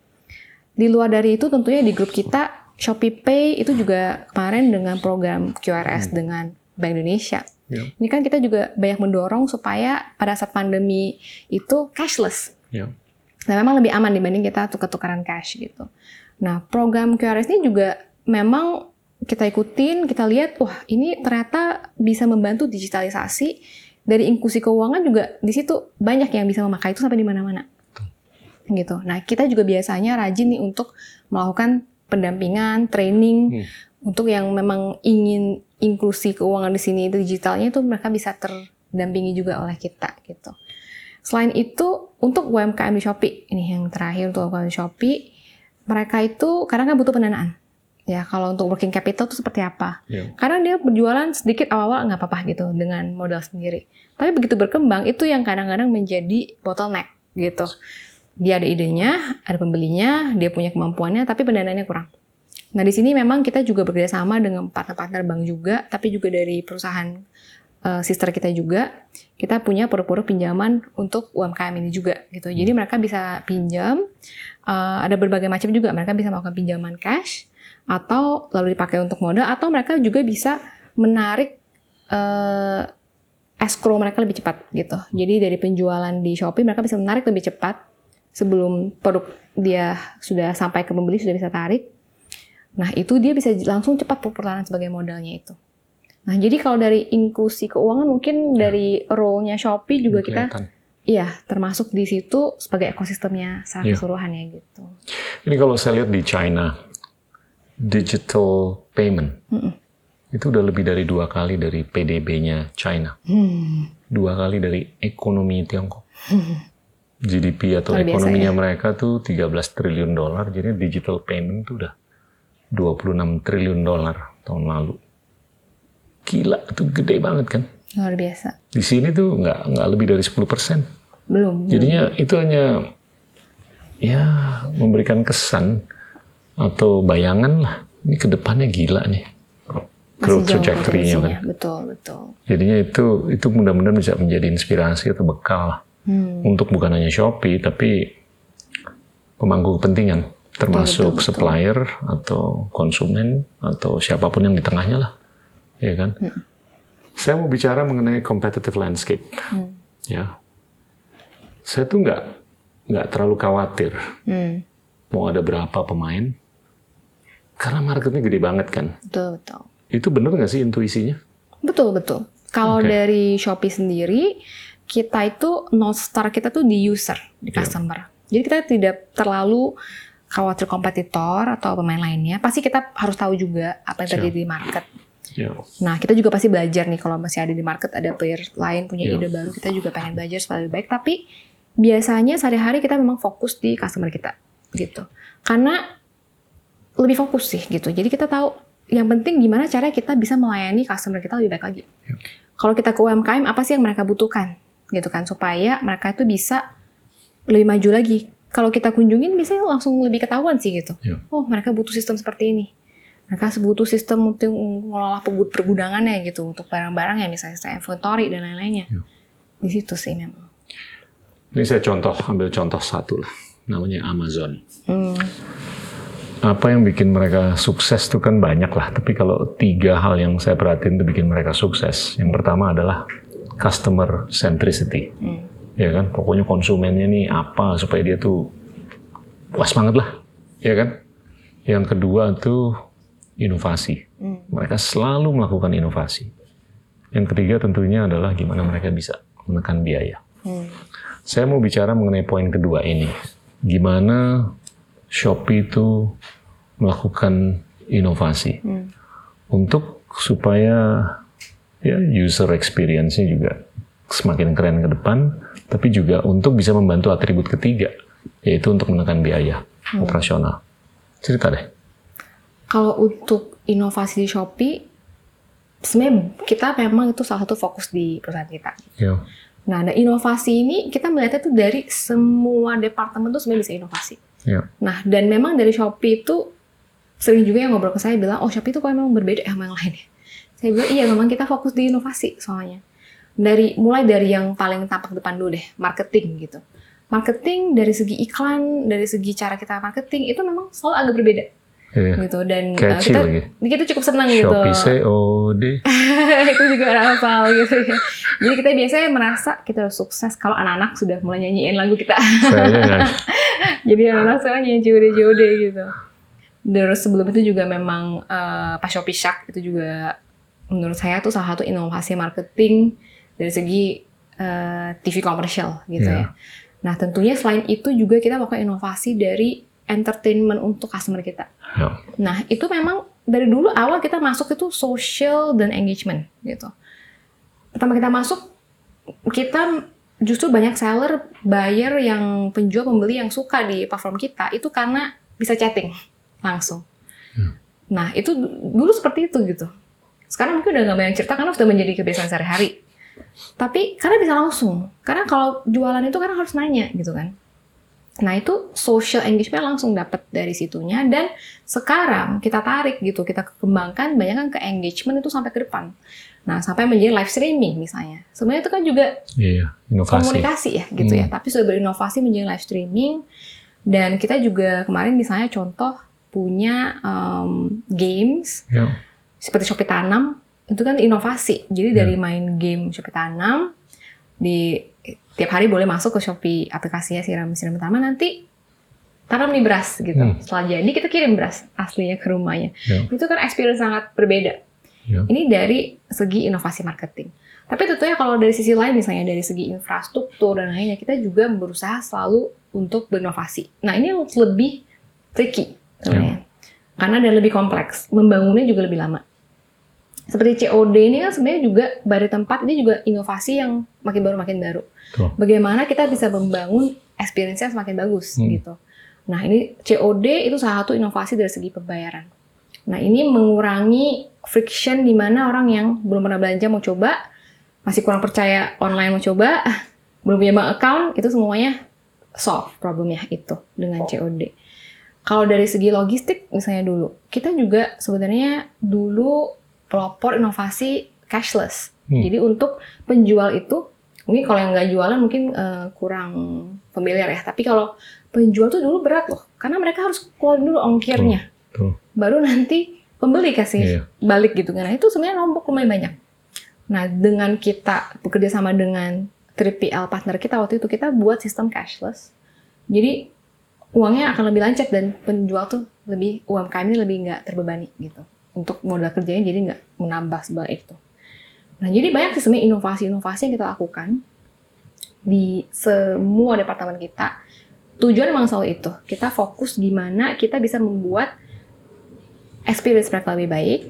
Di luar dari itu tentunya di grup kita Shopee Pay itu juga kemarin dengan program QRS dengan Bank Indonesia. Ya. Ini kan kita juga banyak mendorong supaya pada saat pandemi itu cashless. Ya. Nah, memang lebih aman dibanding kita tukar-tukaran cash gitu. Nah, program QRS ini juga memang kita ikutin, kita lihat, wah ini ternyata bisa membantu digitalisasi dari inklusi keuangan juga di situ banyak yang bisa memakai itu sampai di mana-mana. Gitu. Nah, kita juga biasanya rajin nih untuk melakukan pendampingan, training Hmm. untuk yang memang ingin inklusi keuangan di sini itu digitalnya itu mereka bisa terdampingi juga oleh kita gitu. Selain itu, untuk UMKM di Shopee, ini yang terakhir untuk UMKM di Shopee, mereka itu kadang kan butuh pendanaan. Ya, kalau untuk working capital itu seperti apa? Ya. Karena dia berjualan sedikit awal-awal nggak apa-apa gitu dengan modal sendiri. Tapi begitu berkembang, itu yang kadang-kadang menjadi bottleneck gitu. Dia ada idenya, ada pembelinya, dia punya kemampuannya, tapi pendanaannya kurang. Nah, di sini memang kita juga bekerja sama dengan partner-partner bank juga, tapi juga dari perusahaan eh, sister kita juga, kita punya produk-produk pinjaman untuk UMKM ini juga gitu. Jadi mereka bisa pinjam, eh, ada berbagai macam juga. Mereka bisa melakukan pinjaman cash atau lalu dipakai untuk modal atau mereka juga bisa menarik eh, escrow mereka lebih cepat gitu. Jadi dari penjualan di Shopee mereka bisa menarik lebih cepat sebelum produk dia sudah sampai ke pembeli sudah bisa tarik. Nah, itu dia bisa langsung cepat perputaran sebagai modalnya itu. Nah, jadi kalau dari inklusi keuangan mungkin dari role-nya Shopee juga kita iya termasuk di situ sebagai ekosistemnya secara Iya. keseluruhan ya gitu. Ini kalau saya lihat di China, digital payment Mm-mm. itu udah lebih dari dua kali dari PDB-nya China, Hmm. dua kali dari ekonomi Tiongkok. GDP atau Luar ekonominya ya. mereka tuh 13 triliun dolar, jadi digital payment tuh udah 26 triliun dolar tahun lalu. Gila, itu gede banget kan? Luar biasa. Di sini tuh nggak nggak lebih dari 10 persen. Belum. Jadinya itu hanya ya memberikan kesan atau bayangan lah. Ini ke depannya gila nih. Growth trajectory-nya kan. Betul, betul. Jadinya itu itu mudah-mudahan bisa menjadi inspirasi atau bekal lah. Hmm. Untuk bukan hanya Shopee tapi pemangku kepentingan termasuk betul, betul. supplier atau konsumen atau siapa pun yang di tengahnya lah. Ya kan? Saya mau bicara mengenai competitive landscape. Hmm. Ya. Saya tuh nggak nggak terlalu khawatir Hmm. mau ada berapa pemain karena marketnya gede banget kan. Betul, betul. Itu bener nggak sih intuisinya? Betul, betul. Kalau Oke. dari Shopee sendiri, kita itu north star kita tuh di user, di Iya. customer. Jadi kita tidak terlalu khawatir kompetitor atau pemain lainnya. Pasti kita harus tahu juga apa yang terjadi di market. Ya. Nah, kita juga pasti belajar nih kalau masih ada di market ada player lain punya Iya. ide baru, kita juga pengen belajar supaya lebih baik. Tapi biasanya sehari-hari kita memang fokus di customer kita gitu. Karena lebih fokus sih gitu. Jadi kita tahu yang penting gimana cara kita bisa melayani customer kita lebih baik lagi. Iya. Kalau kita ke UMKM apa sih yang mereka butuhkan gitu kan supaya mereka itu bisa lebih maju lagi. Kalau kita kunjungin biasanya langsung lebih ketahuan sih gitu. Iya. Oh, mereka butuh sistem seperti ini mereka butuh sistem untuk mengelola pergu- pergudangannya gitu untuk barang-barang yang misalnya inventory dan lain-lainnya. Ya. Di situ sih memang. Ini saya contoh, ambil contoh satu lah. Namanya Amazon. Hmm. Apa yang bikin mereka sukses itu kan banyak lah. Tapi kalau tiga hal yang saya perhatiin itu bikin mereka sukses. Yang pertama adalah customer centricity. Hmm. Ya kan, pokoknya konsumennya nih apa supaya dia tuh puas banget lah. Ya kan. Yang kedua tuh inovasi. Hmm. Mereka selalu melakukan inovasi. Yang ketiga tentunya adalah gimana mereka bisa menekan biaya. Hmm. Saya mau bicara mengenai poin kedua ini. Gimana Shopee itu melakukan inovasi Hmm. untuk supaya ya user experience-nya juga semakin keren ke depan, tapi juga untuk bisa membantu atribut ketiga, yaitu untuk menekan biaya operasional. Cerita deh. Kalau untuk inovasi di Shopee, sebenarnya kita memang itu salah satu fokus di perusahaan kita. Ya. Nah, ada inovasi ini kita melihatnya tuh dari semua departemen tuh sebenarnya bisa inovasi. Ya. Nah, dan memang dari Shopee itu sering juga yang ngobrol ke saya bilang, oh Shopee itu kok memang berbeda sama yang lainnya. Saya bilang, iya memang kita fokus di inovasi soalnya. Dari mulai dari yang paling tampak depan dulu deh, marketing gitu. Marketing dari segi iklan, dari segi cara kita marketing itu memang selalu agak berbeda Iya. gitu. Dan uh, Catchy kita lagi. kita cukup senang gitu. Shopee COD. itu juga hafal gitu ya. Jadi kita biasanya merasa kita sukses kalau anak-anak sudah mulai nyanyiin lagu kita. Nggak. Jadi anak-anak sekarang nyanyi jode-jode gitu. Terus sebelum itu juga memang eh, pas Shopee Shark itu juga menurut saya tuh salah satu inovasi marketing dari segi eh, TV komersial gitu Iya. ya. Nah tentunya selain itu juga kita melakukan inovasi dari entertainment untuk customer kita. Ya. Nah, itu memang dari dulu awal kita masuk itu social dan engagement gitu. Pertama kita masuk, kita justru banyak seller, buyer yang penjual pembeli yang suka di platform kita itu karena bisa chatting langsung. Hmm. Nah, itu du- dulu seperti itu gitu. Sekarang mungkin udah nggak banyak cerita karena sudah menjadi kebiasaan sehari-hari. Tapi karena bisa langsung. Karena kalau jualan itu kan harus nanya gitu kan. Nah itu social engagement langsung dapat dari situnya dan sekarang kita tarik gitu, kita kembangkan banyak kan ke engagement itu sampai ke depan. Nah sampai menjadi live streaming misalnya. Sebenarnya itu kan juga Iya, inovasi. komunikasi ya gitu ya, Hmm. tapi sudah berinovasi menjadi live streaming dan kita juga kemarin misalnya contoh punya um, games Ya. Seperti Shopee Tanam itu kan inovasi. Jadi Ya. dari main game Shopee Tanam di tiap hari boleh masuk ke Shopee aplikasinya siram siram tanaman nanti tanam nih beras gitu. Hmm. Setelah jadi kita kirim beras aslinya ke rumahnya. Ya. Itu kan experience sangat berbeda. Ya. Ini dari segi inovasi marketing. Tapi tentunya kalau dari sisi lain misalnya dari segi infrastruktur dan lainnya kita juga berusaha selalu untuk berinovasi. Nah ini lebih tricky sebenarnya. Karena dan lebih kompleks. Membangunnya juga lebih lama. Seperti COD ini kan sebenarnya juga dari tempat ini juga inovasi yang makin baru makin baru. Betul. Bagaimana kita bisa membangun experience-nya semakin bagus Hmm. gitu. Nah ini COD itu salah satu inovasi dari segi pembayaran. Nah ini mengurangi friction di mana orang yang belum pernah belanja mau coba, masih kurang percaya online mau coba, belum punya bank account, itu semuanya solve problemnya itu dengan COD. Kalau dari segi logistik misalnya dulu, kita juga sebenarnya dulu pelopor inovasi cashless. Hmm. Jadi untuk penjual itu, mungkin kalau yang nggak jualan mungkin eh, kurang familiar ya. Tapi kalau penjual tuh dulu berat loh, karena mereka harus keluar dulu ongkirnya, Tuh. baru nanti pembeli kasih Iya. balik gitu kan. Nah itu sebenarnya nombok lumayan banyak. Nah dengan kita bekerja sama dengan 3PL partner kita waktu itu kita buat sistem cashless. Jadi uangnya akan lebih lancar dan penjual tuh lebih UMKM ini lebih nggak terbebani gitu untuk modal kerjanya jadi nggak menambah sebanyak itu. Nah jadi banyak sih sebenarnya inovasi-inovasi yang kita lakukan di semua departemen kita. Tujuan emang selalu itu. Kita fokus gimana kita bisa membuat experience mereka lebih baik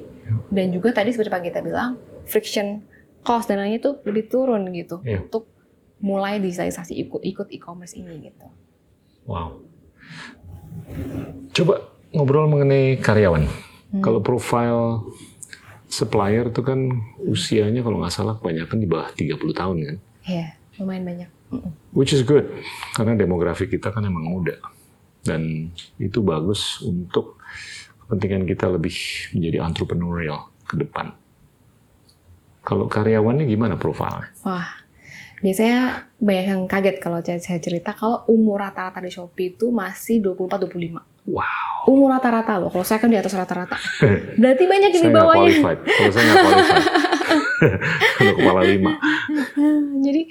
dan juga tadi seperti Pak Gita bilang friction cost dan lainnya itu lebih turun gitu Iya. untuk mulai digitalisasi ikut ikut e-commerce ini gitu. Wow. Coba ngobrol mengenai karyawan. Kalau profile supplier itu kan usianya kalau nggak salah kebanyakan di bawah 30 tahun kan. Iya, lumayan banyak. Which is good, karena demografi kita kan emang muda. Dan itu bagus untuk kepentingan kita lebih menjadi entrepreneurial ke depan. Kalau karyawannya gimana profilnya? Wah, biasanya banyak yang kaget kalau saya saya cerita kalau umur rata-rata di Shopee itu masih 24-25. Wow. Umur rata-rata loh, kalau saya kan di atas rata-rata. Berarti banyak yang saya di nggak bawahnya. qualified. Kalau saya nggak qualified. Untuk kepala lima. Jadi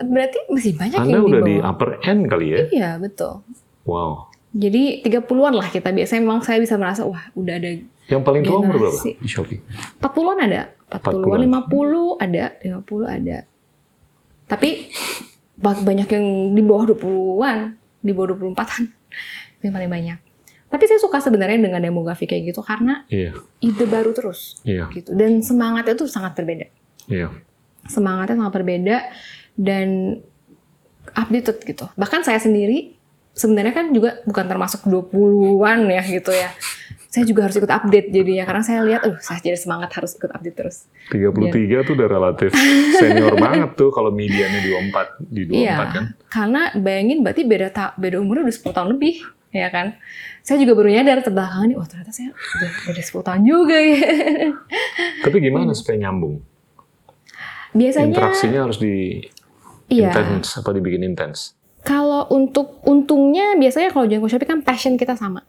berarti masih banyak Anda yang di udah bawah. di upper end kali ya? Iya, betul. Wow. Jadi 30-an lah kita biasanya memang saya bisa merasa wah udah ada Yang paling tua umur berapa di Shopee? 40-an ada, 40-an, 50 ada, 50 ada. Tapi ba- banyak yang di bawah 20-an, di bawah 24-an. Yang paling banyak. Tapi saya suka sebenarnya dengan demografi kayak gitu karena Iya, ide baru terus iya, gitu dan semangatnya tuh sangat berbeda. iya. Semangatnya sangat berbeda dan updated gitu. Bahkan saya sendiri sebenarnya kan juga bukan termasuk 20-an ya gitu ya. Saya juga harus ikut update jadinya karena saya lihat, uh, saya jadi semangat harus ikut update terus. 33 tuh udah relatif senior banget tuh kalau mediannya di 24 di 24 Iya, kan. karena bayangin berarti beda beda umurnya udah 10 tahun lebih, ya kan? Saya juga baru nyadar terbelakangan nih, oh ternyata saya udah beda 10 tahun juga ya. Tapi gimana supaya nyambung? Biasanya, Interaksinya harus di iya. intens apa dibikin intens? Kalau untuk untungnya biasanya kalau Janko Shopee kan passion kita sama,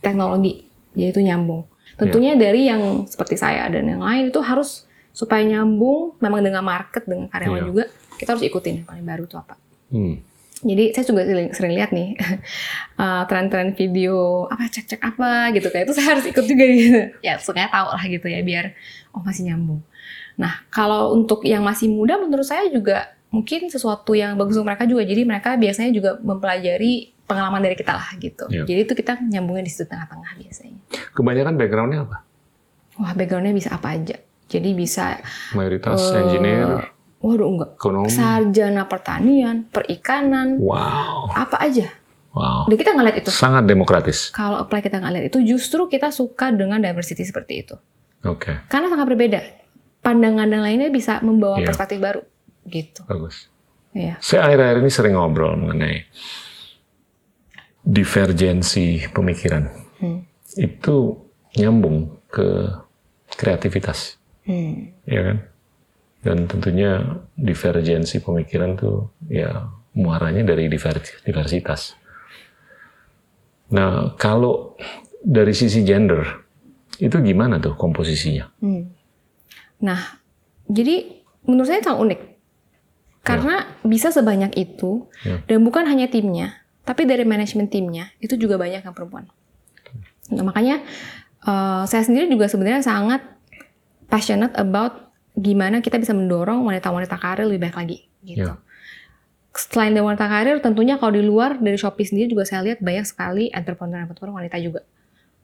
teknologi, yaitu nyambung. Tentunya dari yang seperti saya dan yang lain itu harus supaya nyambung, memang dengan market dengan karyawan Iya. juga kita harus ikutin yang paling baru itu apa. Hmm. Jadi saya juga sering, sering lihat nih uh, tren-tren video apa cek-cek apa gitu kayak itu saya harus ikut juga gitu. Ya sukanya tahu lah gitu ya biar oh masih nyambung. Nah kalau untuk yang masih muda menurut saya juga mungkin sesuatu yang bagus untuk mereka juga. Jadi mereka biasanya juga mempelajari pengalaman dari kita lah gitu. Iya. Jadi itu kita nyambungnya di situ tengah-tengah biasanya. Kebanyakan backgroundnya apa? Wah backgroundnya bisa apa aja. Jadi bisa Mayoritas eh, engineer, Waduh enggak. ekonomi. Sarjana pertanian, perikanan, Wow, apa aja. wow. Dan kita ngeliat itu. Sangat demokratis. kalau apply kita nggak lihat itu justru kita suka dengan diversity seperti itu Oke, karena sangat berbeda pandangan dan lainnya bisa membawa Iya. perspektif baru gitu bagus. ya Saya akhir-akhir ini sering ngobrol mengenai divergensi pemikiran. Hmm. Itu nyambung ke kreativitas, Hmm. ya kan? Dan tentunya divergensi pemikiran tuh ya muaranya dari diver- diversitas. Nah, kalau dari sisi gender, itu gimana tuh komposisinya? Hmm. nah jadi menurut saya sangat unik karena bisa sebanyak itu Ya. dan bukan hanya timnya tapi dari manajemen timnya itu juga banyak yang perempuan nah, makanya eh, saya sendiri juga sebenarnya sangat passionate about gimana kita bisa mendorong wanita-wanita karir lebih baik lagi gitu. Ya. Selain dari wanita karir, tentunya kalau di luar dari Shopee sendiri juga saya lihat banyak sekali entrepreneur-entrepreneur wanita juga.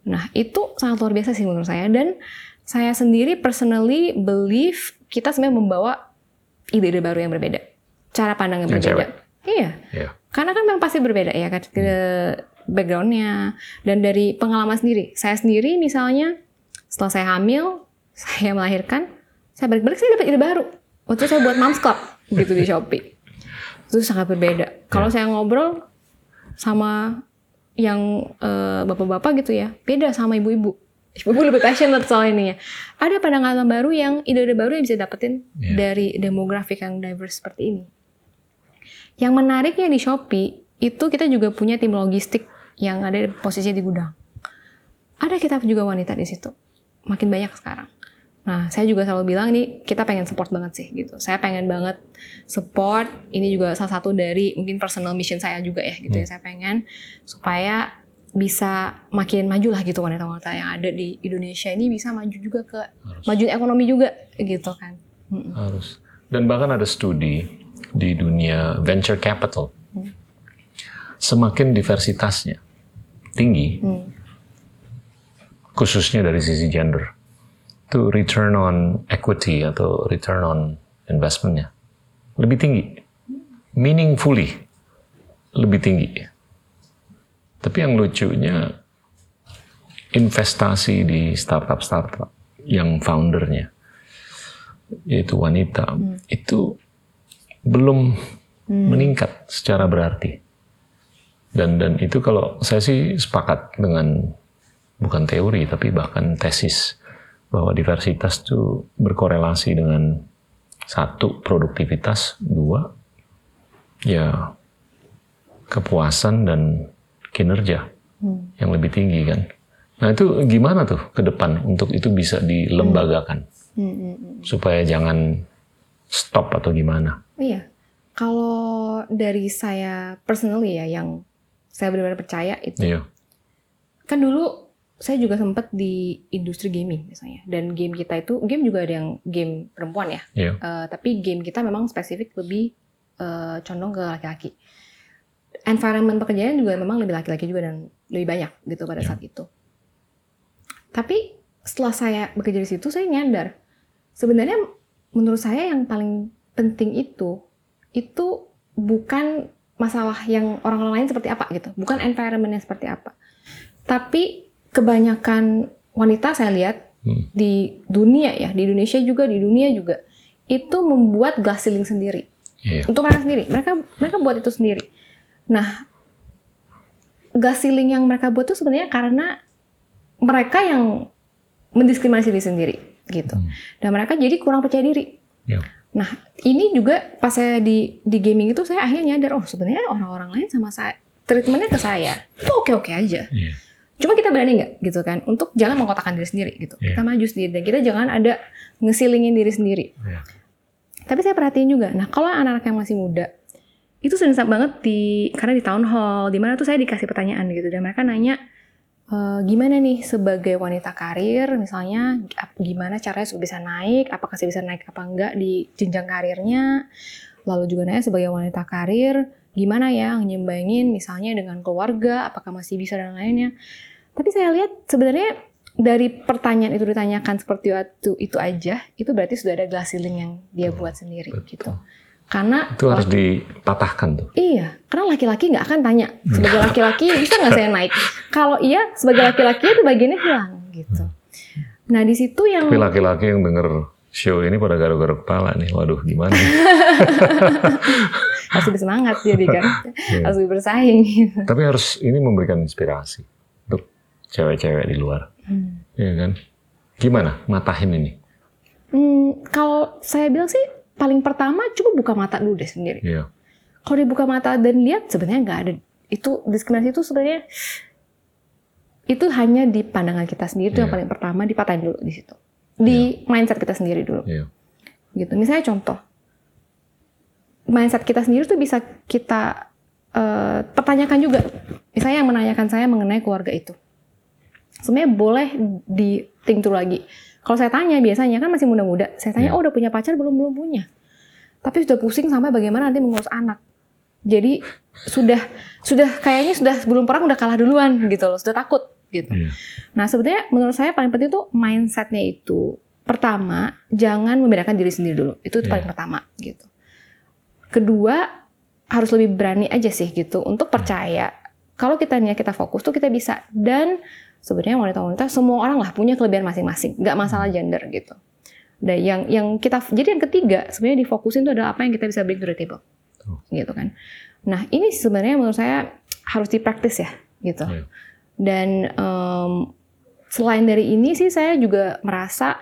Nah itu sangat luar biasa sih menurut saya dan saya sendiri personally believe kita sebenarnya membawa ide-ide baru yang berbeda, cara pandang yang Yang berbeda. cewek. Iya, Ya, karena kan memang pasti berbeda ya kan ke backgroundnya dan dari pengalaman sendiri. Saya sendiri misalnya setelah saya hamil, saya melahirkan, saya balik-balik saya dapat ide baru. Waktu itu saya buat Moms Club gitu di Shopee. Itu sangat berbeda. Kalau saya ngobrol sama yang eh, bapak-bapak gitu ya, beda sama ibu-ibu. Ibu-ibu lebih passionate soal ini ya. Ada pandangan baru yang ide-ide baru yang bisa dapetin Iya. dari demografik yang diverse seperti ini. Yang menariknya di Shopee, itu kita juga punya tim logistik yang ada di posisi di gudang. Ada kita juga wanita di situ. Makin banyak sekarang. Nah, saya juga selalu bilang nih, kita pengen support banget sih gitu. Saya pengen banget support. Ini juga salah satu dari mungkin personal mission saya juga ya gitu ya. Saya pengen supaya bisa makin maju lah gitu wanita-wanita yang ada di Indonesia ini bisa maju juga ke Harus. maju ekonomi juga gitu kan. Harus. Dan bahkan ada studi di dunia venture capital, semakin diversitasnya tinggi, khususnya dari sisi gender, itu return on equity atau return on investmentnya. Lebih tinggi, meaningfully lebih tinggi. Tapi yang lucunya investasi di startup-startup yang foundernya yaitu wanita itu belum meningkat secara berarti. Dan dan itu kalau saya sih sepakat dengan bukan teori tapi bahkan tesis bahwa diversitas itu berkorelasi dengan satu produktivitas, dua ya kepuasan dan kinerja yang lebih tinggi kan. Nah itu gimana tuh ke depan untuk itu bisa dilembagakan? Supaya jangan stop atau gimana? Iya, kalau dari saya personally ya yang saya benar-benar percaya itu Iya, kan dulu saya juga sempat di industri gaming misalnya dan game kita itu game juga ada yang game perempuan ya. Iya, Eh, tapi game kita memang spesifik lebih eh, condong ke laki-laki. Environment pekerjaan juga memang lebih laki-laki juga dan lebih banyak gitu pada Ya. saat itu. Tapi setelah saya bekerja di situ saya nyadar sebenarnya menurut saya yang paling penting itu itu bukan masalah yang orang-orang lain seperti apa gitu. Bukan environmentnya seperti apa. Tapi kebanyakan wanita saya lihat Hmm. di dunia ya di Indonesia juga di dunia juga itu membuat glass ceiling sendiri. Iya, untuk mereka sendiri. Mereka mereka buat itu sendiri. Nah glass ceiling yang mereka buat itu sebenarnya karena mereka yang mendiskriminasi diri sendiri gitu. Hmm. dan mereka jadi kurang percaya diri. Iya, Nah, ini juga pas saya di di gaming itu saya akhirnya nyadar, oh sebenarnya orang-orang lain sama saya treatmentnya ke saya. Itu oke-oke aja. iya, Cuma kita berani nggak gitu kan untuk jangan mengkotakkan diri sendiri gitu. Iya. Kita maju sendiri dan kita jangan ada ngesilingin diri sendiri. iya, Tapi saya perhatiin juga, nah kalau anak-anak yang masih muda itu sering banget di karena di town hall di mana tuh saya dikasih pertanyaan gitu dan mereka nanya "E, gimana nih sebagai wanita karir misalnya gimana caranya supaya bisa naik apakah saya bisa naik apa enggak di jenjang karirnya lalu juga nanya sebagai wanita karir gimana ya nyembangin misalnya dengan keluarga apakah masih bisa dan lainnya tapi saya lihat sebenarnya dari pertanyaan itu ditanyakan seperti itu itu aja itu berarti sudah ada glass ceiling yang dia buat sendiri gitu karena itu harus dipatahkan tuh. Iya, karena laki-laki nggak akan tanya sebagai laki-laki bisa nggak saya naik. Kalau iya sebagai laki-laki itu bagiannya hilang gitu. Nah di situ yang Tapi laki-laki yang denger show ini pada garuk-garuk kepala nih, waduh gimana? harus lebih semangat jadi kan, Iya. harus lebih bersaing. Gitu. Tapi harus ini memberikan inspirasi untuk cewek-cewek di luar, Hmm. Iya kan? Gimana matahin ini? Hmm, kalau saya bilang sih paling pertama coba buka mata dulu deh sendiri. Iya, Kalau dibuka mata dan lihat sebenarnya nggak ada itu diskriminasi itu sebenarnya itu hanya di pandangan kita sendiri itu yang Iya. paling pertama dipatahin dulu di situ di mindset kita sendiri dulu. iya, gitu. Misalnya contoh, mindset kita sendiri tuh bisa kita eh, pertanyakan juga. Misalnya yang menanyakan saya mengenai keluarga itu, sebenarnya boleh di think through lagi. Kalau saya tanya biasanya kan masih muda-muda, saya tanya, Iya. oh udah punya pacar belum belum punya, tapi sudah pusing sampai bagaimana nanti mengurus anak. Jadi sudah sudah kayaknya sudah sebelum perang udah kalah duluan gitu loh, sudah takut gitu. iya, Nah, sebenarnya menurut saya paling penting tuh mindsetnya itu pertama jangan membedakan diri sendiri dulu. Itu Iya. paling pertama gitu. Kedua harus lebih berani aja sih gitu untuk percaya kalau kita niat kita fokus tuh kita bisa dan sebenarnya wanita-wanita semua orang lah punya kelebihan masing-masing, nggak masalah gender gitu. Dan yang yang kita jadi yang ketiga sebenarnya difokusin tuh adalah apa yang kita bisa bring to the table, Tuh. gitu kan. Nah ini sebenarnya menurut saya harus dipraktis ya gitu. Iya. Dan em, selain dari ini sih saya juga merasa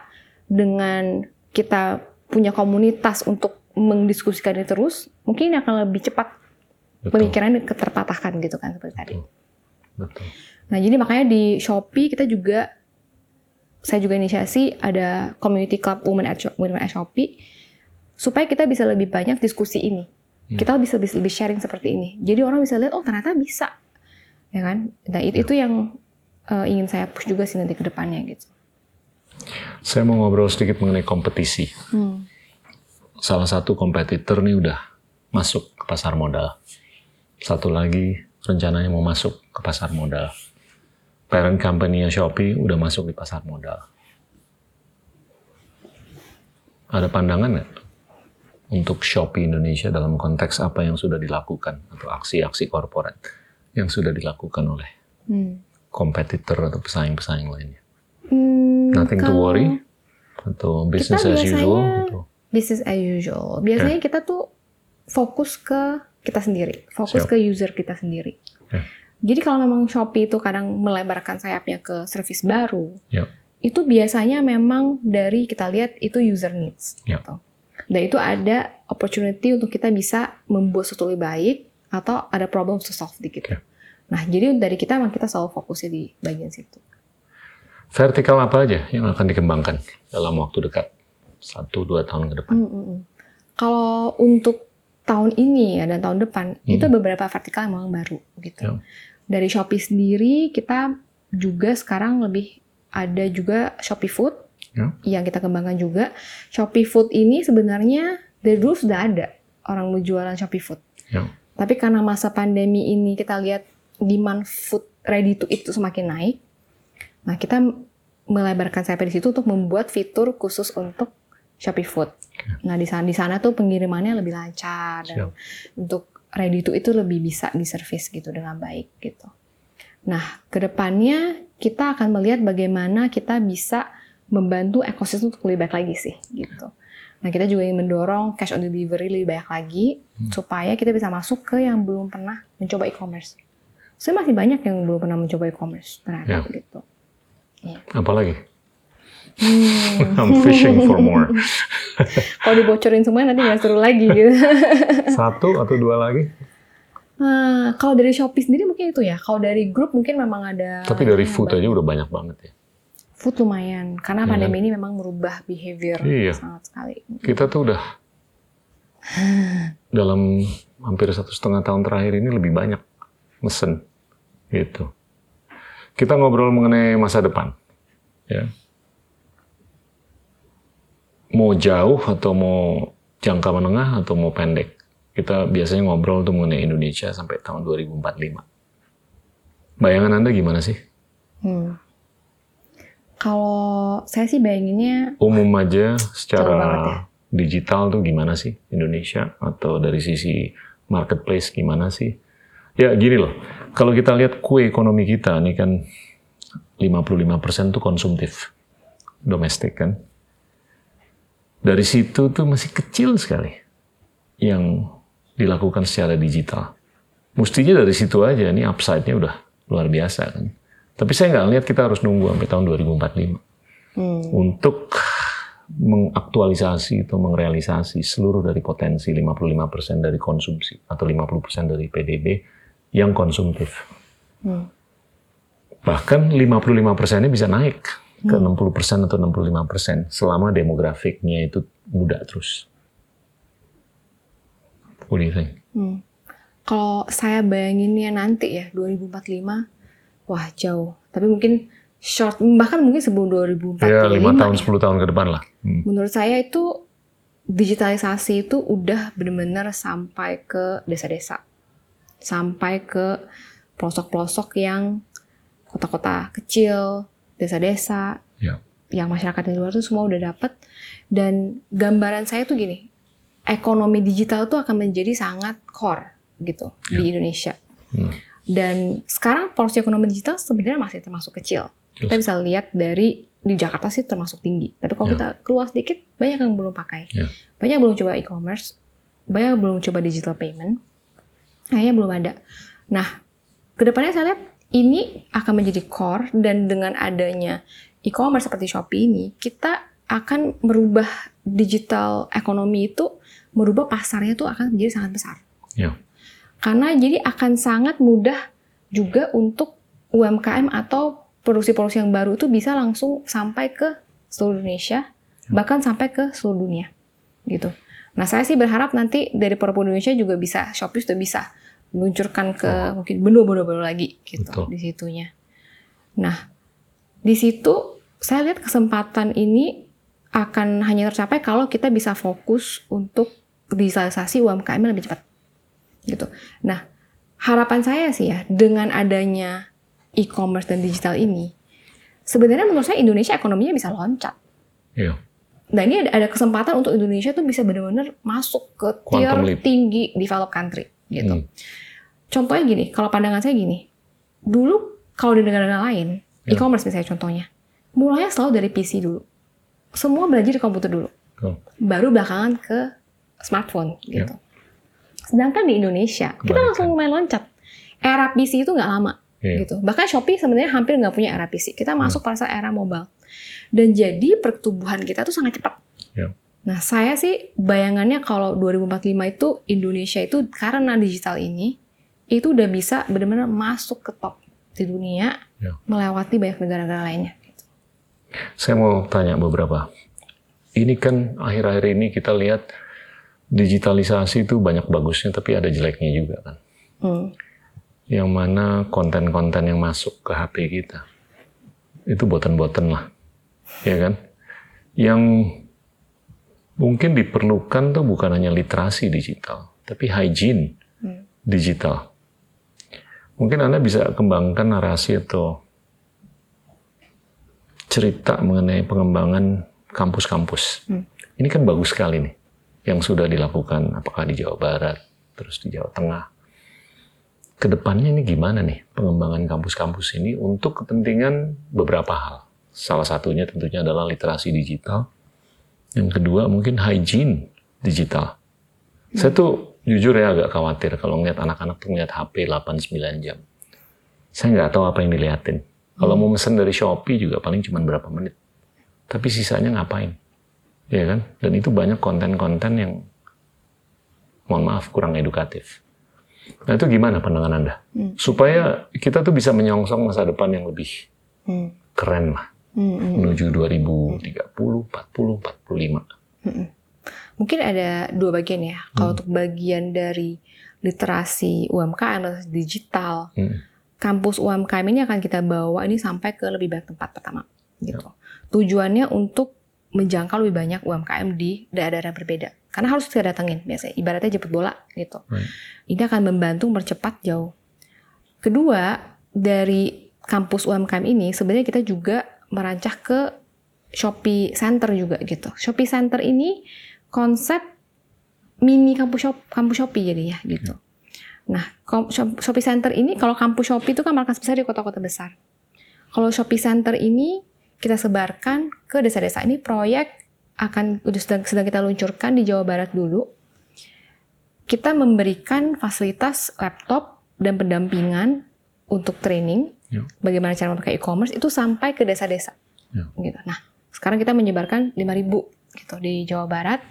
dengan kita punya komunitas untuk mendiskusikan ini terus, mungkin akan lebih cepat betul, pemikiran terpatahkan gitu kan seperti tadi. betul. Nah jadi makanya di Shopee kita juga saya juga inisiasi ada community club women at, Sho- women at Shopee supaya kita bisa lebih banyak diskusi ini. Hmm. Kita bisa bisa lebih sharing seperti ini. Jadi orang bisa lihat oh ternyata bisa, ya kan? Nah itu, itu yang eh, ingin saya push juga sih nanti ke depannya gitu. Saya mau ngobrol sedikit mengenai kompetisi. Hmm. Salah satu kompetitor nih udah masuk ke pasar modal. Satu lagi rencananya mau masuk ke pasar modal. Parent company Shopee udah masuk di pasar modal. Ada pandangan nggak untuk Shopee Indonesia dalam konteks apa yang sudah dilakukan atau aksi-aksi korporat yang sudah dilakukan oleh Hmm. kompetitor atau pesaing-pesaing lainnya? Hmm, Nothing to worry atau business as usual? Atau, Business as usual. Biasanya kita tuh fokus ke kita sendiri, fokus Siap. ke user kita sendiri. Ya. Jadi kalau memang Shopee itu kadang melebarkan sayapnya ke service baru, ya, itu biasanya memang dari kita lihat itu user needs. Ya. Gitu. Dan itu ada opportunity untuk kita bisa membuat sesuatu lebih baik atau ada problem to solve dikit. Ya. Nah, jadi dari kita memang kita selalu fokusnya di bagian situ. vertikal apa aja yang akan dikembangkan dalam waktu dekat? Satu, dua tahun ke depan. Mm, mm, mm. Kalau untuk tahun ini ya dan tahun depan Hmm. itu beberapa vertikal yang memang baru gitu. Ya. Dari Shopee sendiri kita juga sekarang lebih ada juga Shopee Food Ya. yang kita kembangkan juga. Shopee Food ini sebenarnya dari dulu sudah ada orang mau jualan Shopee Food. Ya. Tapi karena masa pandemi ini kita lihat demand food ready to eat itu semakin naik. Nah, kita melebarkan sayap di situ untuk membuat fitur khusus untuk Shopee Food. Nah, di sana di sana tuh pengirimannya lebih lancar dan Siap. untuk ready to itu lebih bisa diservis gitu dengan baik gitu. Nah, ke depannya kita akan melihat bagaimana kita bisa membantu ekosistem untuk lebih baik lagi sih gitu. Nah, kita juga ingin mendorong cash on delivery lebih banyak lagi supaya kita bisa masuk ke yang belum pernah mencoba e-commerce. Saya masih banyak yang belum pernah mencoba e-commerce ternyata Ya. gitu. Apalagi? Hmm. I'm fishing for more. Kalau dibocorin semua nanti nggak seru lagi gitu. Satu atau dua lagi? Nah, kalau dari Shopee sendiri mungkin itu ya. Kalau dari grup mungkin memang ada. Tapi dari food aja udah banyak banget ya. Food lumayan, karena Iya pandemi ini memang merubah behavior Iya. sangat sekali. Kita tuh udah dalam hampir satu setengah tahun terakhir ini lebih banyak mesen gitu. Kita ngobrol mengenai masa depan, ya. Mau jauh atau mau jangka menengah atau mau pendek. Kita biasanya ngobrol tuh mengenai Indonesia sampai tahun 2045. Bayangan Anda gimana sih? Hmm. Kalau saya sih bayanginnya umum aja banget ya. secara digital tuh gimana sih Indonesia atau dari sisi marketplace gimana sih? Ya gini loh, kalau kita lihat kue ekonomi kita ini kan 55% tuh konsumtif domestik kan. Dari situ tuh masih kecil sekali yang dilakukan secara digital. Mestinya dari situ aja, ini upside-nya udah luar biasa kan. Tapi saya nggak lihat kita harus nunggu sampai tahun 2045 hmm, untuk mengaktualisasi atau mengrealisasi seluruh dari potensi 55% dari konsumsi atau 50% dari PDB yang konsumtif. hmm, Bahkan 55%-nya bisa naik ke 60% atau 65% selama demografiknya itu muda terus. What do you think? hmm. Kalau saya bayanginnya nanti ya 2045, wah jauh. Tapi mungkin short, bahkan mungkin sebelum 2045. Ya, 5 tahun, ya. 10 tahun ke depan lah. Hmm. Menurut saya itu digitalisasi itu udah benar-benar sampai ke desa-desa, sampai ke pelosok-pelosok yang kota-kota kecil, desa-desa, Ya. yang masyarakat di luar itu semua udah dapat. Dan gambaran saya tuh gini, ekonomi digital tuh akan menjadi sangat core gitu di Indonesia. Hmm. Dan sekarang porsi ekonomi digital sebenarnya masih termasuk kecil. Kita Yes. bisa lihat dari di Jakarta sih termasuk tinggi. Tapi kalau Ya. kita keluar sedikit, banyak yang belum pakai. Ya. Banyak belum coba e-commerce, banyak belum coba digital payment. Kayaknya belum ada. Nah, ke depannya saya lihat ini akan menjadi core dan dengan adanya e-commerce seperti Shopee ini, kita akan merubah digital ekonomi itu, merubah pasarnya itu akan menjadi sangat besar. Ya. Karena jadi akan sangat mudah juga untuk UMKM atau produksi-produksi yang baru itu bisa langsung sampai ke seluruh Indonesia, bahkan sampai ke seluruh dunia. Gitu. Nah, saya sih berharap nanti dari produk Indonesia juga bisa, Shopee sudah bisa meluncurkan ke mungkin benua-benua baru lagi gitu Betul. di situnya. Nah, di situ saya lihat kesempatan ini akan hanya tercapai kalau kita bisa fokus untuk digitalisasi UMKM lebih cepat. Gitu. Nah, harapan saya sih ya dengan adanya e-commerce dan digital ini, sebenarnya menurut saya Indonesia ekonominya bisa loncat. Iya. Nah ini ada, ada kesempatan untuk Indonesia tuh bisa benar-benar masuk ke tier leap. tinggi developed country gitu. Hmm. Contohnya gini, kalau pandangan saya gini, dulu kalau di negara-negara lain, Ya. e-commerce misalnya contohnya, mulainya selalu dari PC dulu. Semua belajar di komputer dulu, Betul. baru belakangan ke smartphone Ya. gitu. Sedangkan di Indonesia, kita langsung lumayan loncat. Era PC itu nggak lama Iya. gitu. Bahkan Shopee sebenarnya hampir nggak punya era PC. Kita masuk pada saat era mobile. Dan jadi pertumbuhan kita tuh sangat cepat. Ya. Nah, saya sih bayangannya kalau 2045 itu Indonesia itu karena digital ini itu udah bisa benar-benar masuk ke top di dunia, Ya. melewati banyak negara-negara lainnya. Saya mau tanya beberapa. Ini kan akhir-akhir ini kita lihat digitalisasi itu banyak bagusnya, tapi ada jeleknya juga kan. Hmm. Yang mana konten-konten yang masuk ke HP kita itu boten-boten lah, ya kan? Yang mungkin diperlukan tuh bukan hanya literasi digital, tapi hygiene Hmm. digital. Mungkin Anda bisa kembangkan narasi atau cerita mengenai pengembangan kampus-kampus. Hmm. Ini kan bagus sekali nih, yang sudah dilakukan apakah di Jawa Barat, terus di Jawa Tengah. Ke depannya ini gimana nih pengembangan kampus-kampus ini untuk kepentingan beberapa hal. Salah satunya tentunya adalah literasi digital. Yang kedua mungkin hygiene digital. Saya tuh jujur ya agak khawatir kalau ngeliat anak-anak tuh ngeliat HP 8-9 jam. Saya nggak tahu apa yang diliatin. Kalau mau mesen dari Shopee juga paling cuma berapa menit. Tapi sisanya ngapain? Ya kan? Dan itu banyak konten-konten yang mohon maaf kurang edukatif. Nah itu gimana pandangan Anda? Hmm. Supaya kita tuh bisa menyongsong masa depan yang lebih Hmm. keren lah. Hmm, hmm. Menuju 2030, 40, 45. Mungkin ada dua bagian ya. Kalau Hmm. untuk bagian dari literasi UMKM atau digital, Hmm. kampus UMKM ini akan kita bawa ini sampai ke lebih banyak tempat pertama gitu. Tujuannya untuk menjangkau lebih banyak UMKM di daerah-daerah berbeda. Karena harus kita datengin biasanya, ibaratnya jemput bola gitu. Right. Ini akan membantu mempercepat jauh. Kedua, dari kampus UMKM ini sebenarnya kita juga merancang ke Shopee Center juga gitu. Shopee Center ini konsep mini kampus shop kampus Shopee jadi ya gitu. Nah, kom- Shop- Shopee Center ini kalau kampus Shopee itu kan markas besar di kota-kota besar. Kalau Shopee Center ini kita sebarkan ke desa-desa. Ini proyek akan sedang, sedang kita luncurkan di Jawa Barat dulu. Kita memberikan fasilitas laptop dan pendampingan untuk training Ya. bagaimana cara memakai e-commerce itu sampai ke desa-desa. Ya. Gitu. Nah, sekarang kita menyebarkan 5.000 gitu di Jawa Barat.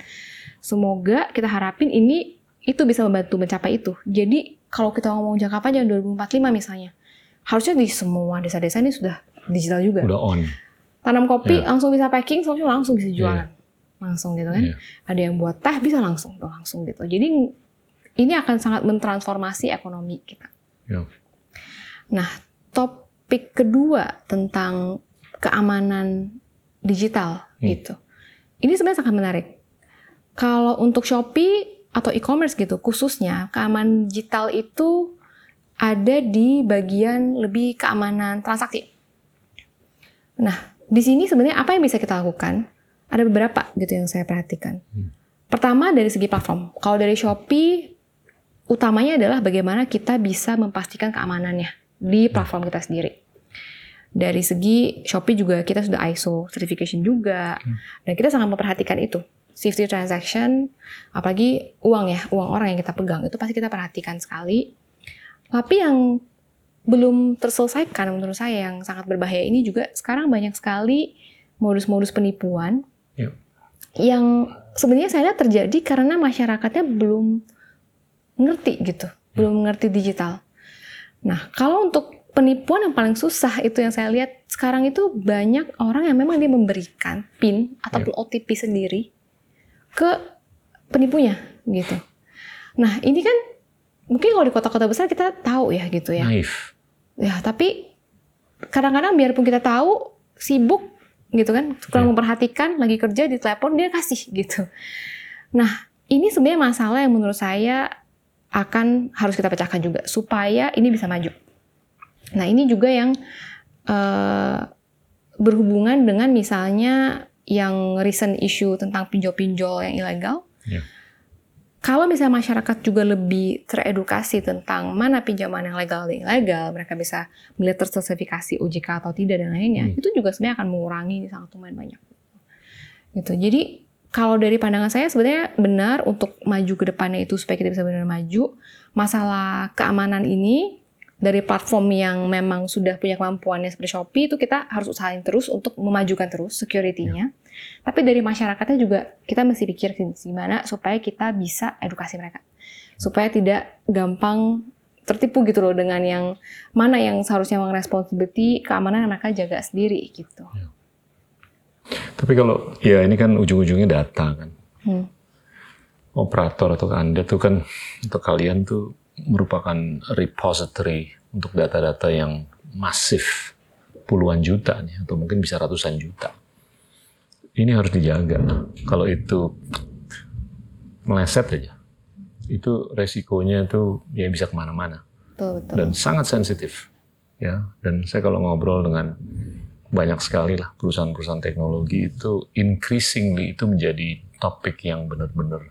Semoga kita harapin ini itu bisa membantu mencapai itu. Jadi kalau kita ngomong jangka panjang 2045 misalnya, harusnya di semua desa-desa ini sudah digital juga. Udah on. Tanam kopi Iya. langsung bisa packing, langsung langsung bisa jualan. Langsung gitu kan. Iya. Ada yang buat teh bisa langsung, tuh, langsung gitu. Jadi ini akan sangat mentransformasi ekonomi kita. Ya. Nah, topik kedua tentang keamanan digital Hmm. gitu. Ini sebenarnya sangat menarik. Kalau untuk Shopee atau e-commerce gitu, khususnya keamanan digital itu ada di bagian lebih keamanan transaksi. Nah, di sini sebenarnya apa yang bisa kita lakukan? Ada beberapa gitu yang saya perhatikan. Hmm. Pertama dari segi platform. Kalau dari Shopee, utamanya adalah bagaimana kita bisa memastikan keamanannya di platform kita sendiri. Dari segi Shopee juga kita sudah ISO certification juga, dan kita sangat memperhatikan itu. Safety transaction, apalagi uang ya, uang orang yang kita pegang itu pasti kita perhatikan sekali. Tapi yang belum terselesaikan menurut saya yang sangat berbahaya ini juga sekarang banyak sekali modus-modus penipuan Ya. yang sebenarnya saya lihat terjadi karena masyarakatnya belum ngerti gitu, belum mengerti digital. Nah, kalau untuk penipuan yang paling susah itu yang saya lihat sekarang itu banyak orang yang memang dia memberikan PIN ataupun OTP sendiri ke penipunya gitu. Nah, ini kan mungkin kalau di kota-kota besar kita tahu ya gitu ya. Naif. Ya, tapi kadang-kadang biarpun kita tahu sibuk gitu kan, kurang Ya. memperhatikan, lagi kerja di telepon dia kasih gitu. Nah, ini sebenarnya masalah yang menurut saya akan harus kita pecahkan juga supaya ini bisa maju. Nah ini juga yang uh, berhubungan dengan misalnya yang recent issue tentang pinjol-pinjol yang ilegal. Yeah. Kalau misalnya masyarakat juga lebih teredukasi tentang mana pinjaman yang legal dan ilegal, mereka bisa melihat tersertifikasi OJK atau tidak dan lainnya, hmm. itu juga sebenarnya akan mengurangi sangat lumayan banyak. Gitu. Jadi kalau dari pandangan saya sebenarnya benar untuk maju ke depannya itu supaya kita bisa benar maju. Masalah keamanan ini dari platform yang memang sudah punya kemampuannya seperti Shopee itu kita harus usahain terus untuk memajukan terus security-nya. Ya. Tapi dari masyarakatnya juga kita mesti pikir gimana supaya kita bisa edukasi mereka. Supaya tidak gampang tertipu gitu loh dengan yang mana yang seharusnya memang responsibility keamanan mereka jaga sendiri gitu. Ya. Tapi kalau ya ini kan ujung-ujungnya data kan. Hmm. Operator atau Anda tuh kan untuk kalian tuh merupakan repository untuk data-data yang masif puluhan juta nih atau mungkin bisa ratusan juta. Ini harus dijaga. Kalau itu meleset aja, itu resikonya itu ya bisa ke mana-mana dan sangat sensitif. Ya, dan saya kalau ngobrol dengan banyak sekali lah perusahaan-perusahaan teknologi itu increasingly itu menjadi topik yang benar-benar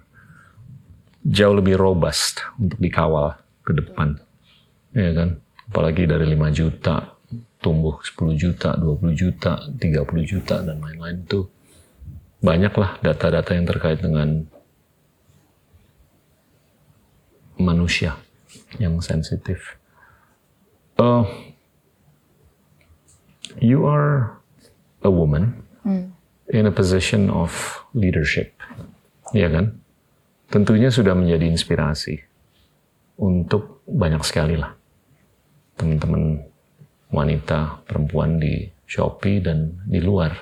jauh lebih robust untuk dikawal ke depan. Ya kan? Apalagi dari 5 juta tumbuh 10 juta, 20 juta, 30 juta dan lain-lain itu banyaklah data-data yang terkait dengan manusia yang sensitif. Uh, you are a woman hmm. in a position of leadership, ya kan? Tentunya sudah menjadi inspirasi untuk banyak sekali lah teman-teman wanita perempuan di Shopee dan di luar.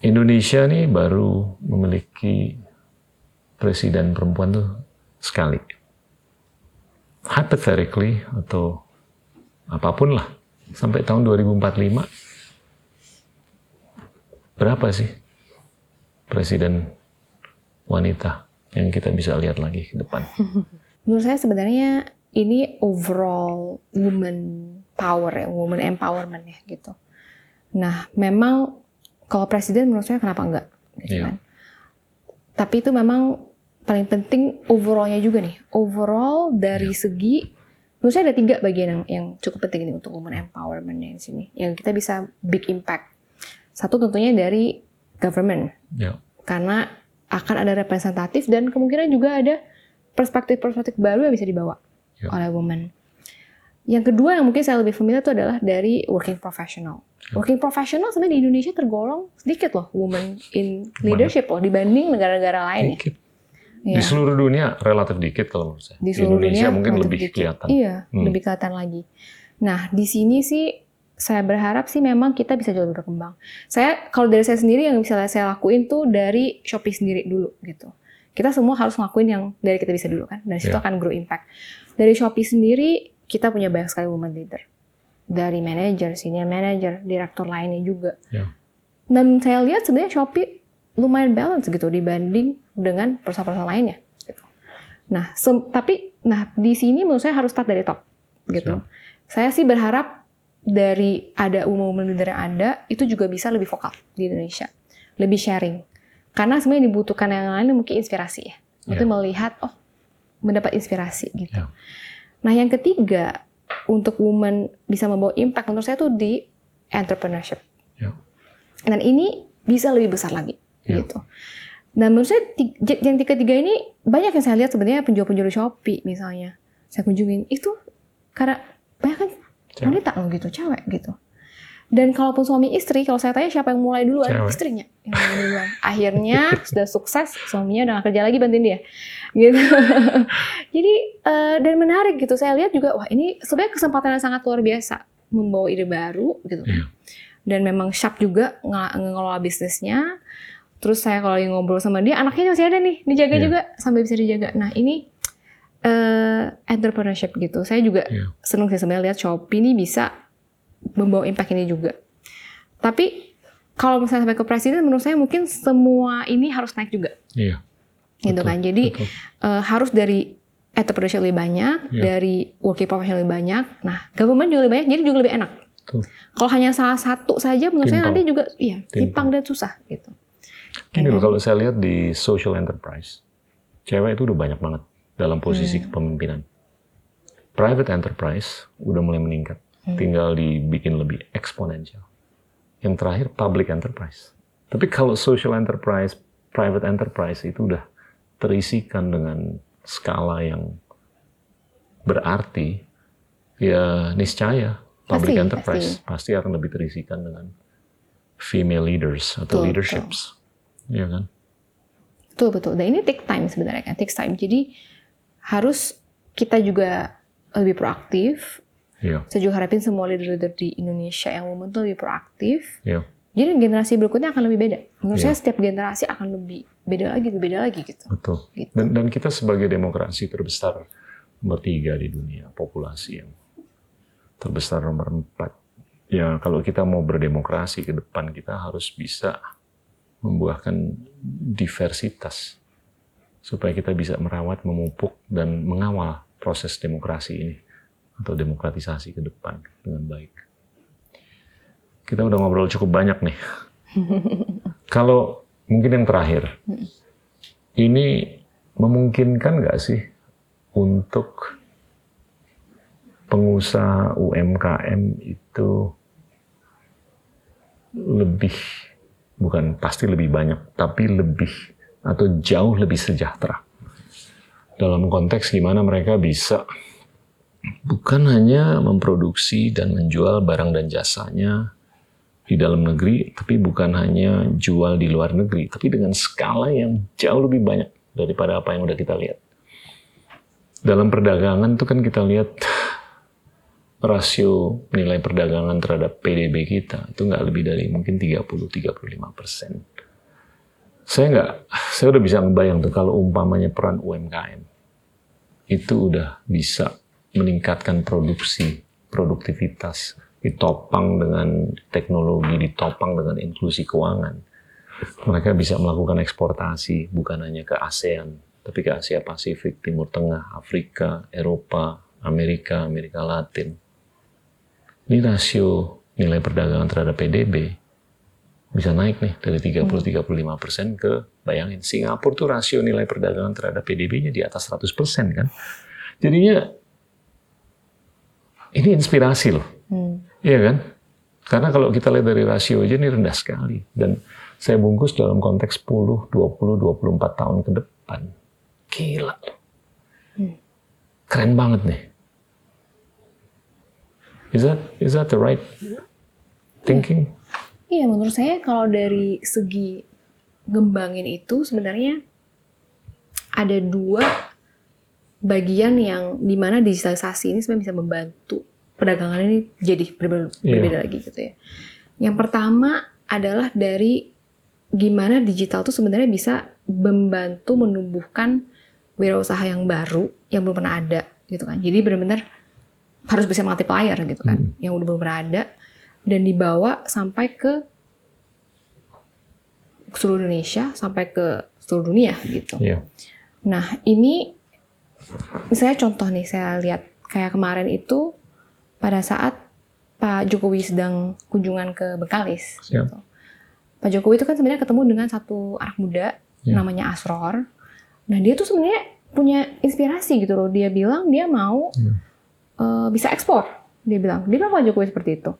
Indonesia nih baru memiliki presiden perempuan tuh sekali. Hypothetically atau apa pun lah sampai tahun 2045 berapa sih presiden wanita yang kita bisa lihat lagi ke depan? Menurut saya sebenarnya ini overall woman power ya, woman empowerment ya gitu. Nah, memang kalau presiden menurut saya kenapa enggak? Gitu yeah. kan? Tapi itu memang paling penting overallnya juga nih. Overall dari yeah. segi menurut saya ada tiga bagian yang, yang cukup penting ini untuk women empowerment di sini. Yang kita bisa big impact. Satu tentunya dari government. Yeah. karena akan ada representatif dan kemungkinan juga ada perspektif-perspektif baru yang bisa dibawa yeah. oleh women. Yang kedua yang mungkin saya lebih familiar itu adalah dari working professional. Yeah. working professional sebenarnya di Indonesia tergolong sedikit loh women in leadership loh dibanding negara-negara lain ya Ya. Di seluruh dunia relatif dikit kalau menurut saya. Di, di Indonesia dunia, mungkin lebih dikit. kelihatan. Iya, hmm. lebih kelihatan lagi. Nah, di sini sih saya berharap sih memang kita bisa jauh berkembang. Saya kalau dari saya sendiri yang bisa saya lakuin tuh dari Shopee sendiri dulu gitu. Kita semua harus ngelakuin yang dari kita bisa dulu kan. Dari situ yeah. akan grow impact. Dari Shopee sendiri kita punya banyak sekali woman leader. Dari manager, senior manager, direktur lainnya juga. Yeah. Dan saya lihat sebenarnya Shopee lumayan balance gitu dibanding dengan perusahaan-perusahaan lainnya. Gitu. Nah, tapi nah di sini menurut saya harus start dari top gitu. Saya sih berharap dari ada umum leader yang ada itu juga bisa lebih vokal di Indonesia, lebih sharing. Karena sebenarnya dibutuhkan yang lain mungkin inspirasi ya. Itu yeah. melihat oh mendapat inspirasi gitu. Yeah. Nah, yang ketiga untuk woman bisa membawa impact menurut saya tuh di entrepreneurship. Yeah. Dan ini bisa lebih besar lagi yeah. gitu. Dan menurut saya yang tiga-tiga ini banyak yang saya lihat sebenarnya penjual-penjual Shopee misalnya saya kunjungin itu karena banyak kan wanita loh gitu, cewek gitu. Dan kalaupun suami istri, kalau saya tanya siapa yang mulai duluan, cewek. istrinya yang mulai duluan. Akhirnya sudah sukses, suaminya udah gak kerja lagi bantuin dia, gitu. Jadi uh, dan menarik gitu. Saya lihat juga, wah ini sebenarnya kesempatan yang sangat luar biasa membawa ide baru gitu. Yeah. Dan memang sharp juga ng ngelola bisnisnya Terus saya kalau lagi ngobrol sama dia, anaknya masih ada nih, dijaga yeah. juga sampai bisa dijaga. Nah ini uh, entrepreneurship gitu. Saya juga yeah. seneng sih sebenarnya lihat Shopee ini bisa membawa impact ini juga. Tapi kalau misalnya sampai ke presiden, menurut saya mungkin semua ini harus naik juga. Iya. gitu Betul, kan. Jadi betul. eh, harus dari entrepreneurship lebih banyak, Iya. dari working professional lebih banyak. Nah, government juga lebih banyak, jadi juga lebih enak. Kalau hanya salah satu saja, menurut saya nanti juga iya Timpang. timpang dan susah gitu. Gini loh, kalau saya lihat di social enterprise, cewek itu udah banyak banget dalam posisi Hmm. kepemimpinan. Private enterprise udah mulai meningkat, Hmm. tinggal dibikin lebih eksponensial. Yang terakhir public enterprise. Tapi kalau social enterprise, private enterprise itu udah terisikan dengan skala yang berarti, ya niscaya public Pasti, enterprise pasti. akan lebih terisikan dengan female leaders atau Betul, leaderships, Iya kan? Betul betul. Dan ini take time sebenarnya kan, takes time. Jadi harus kita juga lebih proaktif. Iya, Saya juga harapin semua leader-leader di Indonesia yang women tuh lebih proaktif. iya. Jadi generasi berikutnya akan lebih beda. Menurut Iya. saya setiap generasi akan lebih beda lagi, lebih beda lagi gitu. Betul. Gitu. Dan, dan kita sebagai demokrasi terbesar nomor tiga di dunia, populasi yang terbesar nomor empat. Ya kalau kita mau berdemokrasi ke depan, kita harus bisa membuahkan diversitas. Supaya kita bisa merawat, memupuk, dan mengawal proses demokrasi ini. Atau demokratisasi ke depan dengan baik. Kita udah ngobrol cukup banyak nih. Kalau mungkin yang terakhir, ini memungkinkan nggak sih untuk pengusaha UMKM itu lebih bukan pasti lebih banyak tapi lebih atau jauh lebih sejahtera dalam konteks gimana mereka bisa bukan hanya memproduksi dan menjual barang dan jasanya di dalam negeri, tapi bukan hanya jual di luar negeri, tapi dengan skala yang jauh lebih banyak daripada apa yang udah kita lihat. Dalam perdagangan tuh kan kita lihat rasio nilai perdagangan terhadap PDB kita itu nggak lebih dari mungkin 30-35 persen. Saya nggak, saya udah bisa ngebayang tuh kalau umpamanya peran UMKM itu udah bisa meningkatkan produksi, produktivitas, ditopang dengan teknologi, ditopang dengan inklusi keuangan. Mereka bisa melakukan eksportasi bukan hanya ke ASEAN, tapi ke Asia Pasifik, Timur Tengah, Afrika, Eropa, Amerika, Amerika Latin. Ini rasio nilai perdagangan terhadap PDB bisa naik nih dari 30-35 persen ke bayangin Singapura tuh rasio nilai perdagangan terhadap PDB-nya di atas 100 persen kan. Jadinya ini inspirasi loh. Hmm. Iya kan? Karena kalau kita lihat dari rasio aja ini rendah sekali. Dan saya bungkus dalam konteks 10, 20, 24 tahun ke depan. Gila. Keren banget nih. Is that, is that the right thinking? Iya, menurut saya kalau dari segi ngembangin itu sebenarnya ada dua bagian yang di mana digitalisasi ini sebenarnya bisa membantu perdagangan ini jadi berbeda, Iya. berbeda lagi gitu ya. Yang pertama adalah dari gimana digital tuh sebenarnya bisa membantu menumbuhkan wirausaha yang baru yang belum pernah ada gitu kan. Jadi benar-benar harus bisa multiplier gitu kan, Hmm. yang udah belum pernah ada dan dibawa sampai ke seluruh Indonesia sampai ke seluruh dunia gitu. Iya. Nah, ini misalnya contoh nih saya lihat kayak kemarin itu pada saat Pak Jokowi sedang kunjungan ke Bengkalis. Siap. gitu. Pak Jokowi itu kan sebenarnya ketemu dengan satu anak muda Ya. namanya Asror. Nah, dia tuh sebenarnya punya inspirasi gitu loh. Dia bilang dia mau Hmm. Eh, bisa ekspor. Dia bilang, dia bilang Pak Jokowi seperti itu.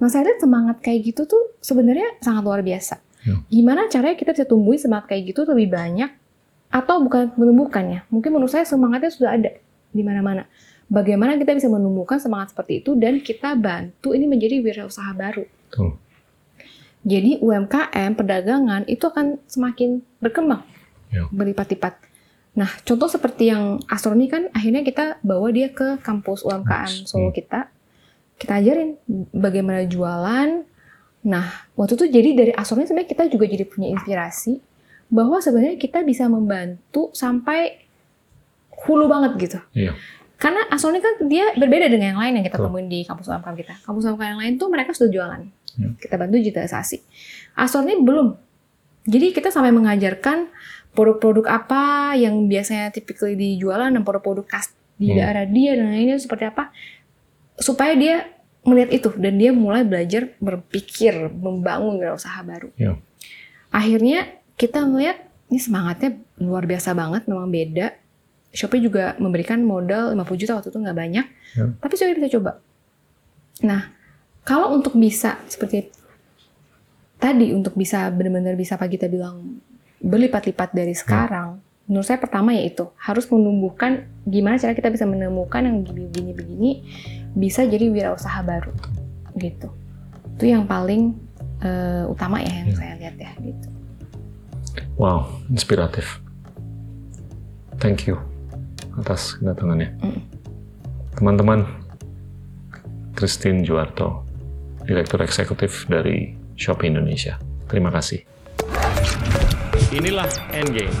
Nah, saya lihat semangat kayak gitu tuh sebenarnya sangat luar biasa. Ya. Gimana caranya kita bisa tumbuhin semangat kayak gitu lebih banyak atau bukan menumbuhkannya? Mungkin menurut saya semangatnya sudah ada di mana-mana. Bagaimana kita bisa menumbuhkan semangat seperti itu dan kita bantu ini menjadi wirausaha baru. Betul. Jadi UMKM perdagangan itu akan semakin berkembang Ya. berlipat-lipat. Nah, contoh seperti yang Astro ini kan akhirnya kita bawa dia ke kampus UMKM Solo Hmm. kita. Kita ajarin bagaimana jualan. Nah, waktu itu jadi dari Astro ini sebenarnya kita juga jadi punya inspirasi bahwa sebenarnya kita bisa membantu sampai hulu banget gitu. Iya. Karena Astro ini kan dia berbeda dengan yang lain yang kita temuin di kampus UMKM kita. Kampus UMKM yang lain tuh mereka sudah jualan. Ya. Kita bantu digitalisasi. Astro ini belum. Jadi kita sampai mengajarkan produk-produk apa yang biasanya typically dijualan dan produk-produk khas di Hmm. daerah dia dan lainnya seperti apa supaya dia melihat itu dan dia mulai belajar berpikir membangun usaha baru Ya. akhirnya kita melihat ini semangatnya luar biasa banget memang beda Shopee juga memberikan modal 50 juta waktu itu nggak banyak Ya. tapi Shopee bisa coba nah kalau untuk bisa seperti tadi untuk bisa benar-benar bisa apa kita bilang berlipat-lipat dari sekarang menurut saya pertama yaitu harus menumbuhkan gimana cara kita bisa menemukan yang begini-begini bisa jadi wirausaha baru gitu itu yang paling eh, utama ya yang Ya. saya lihat ya gitu Wow, inspiratif. Thank you atas kedatangannya. Mm. Teman-teman, Christine Juarto, Direktur Eksekutif dari Shopee Indonesia. Terima kasih. Inilah Endgame,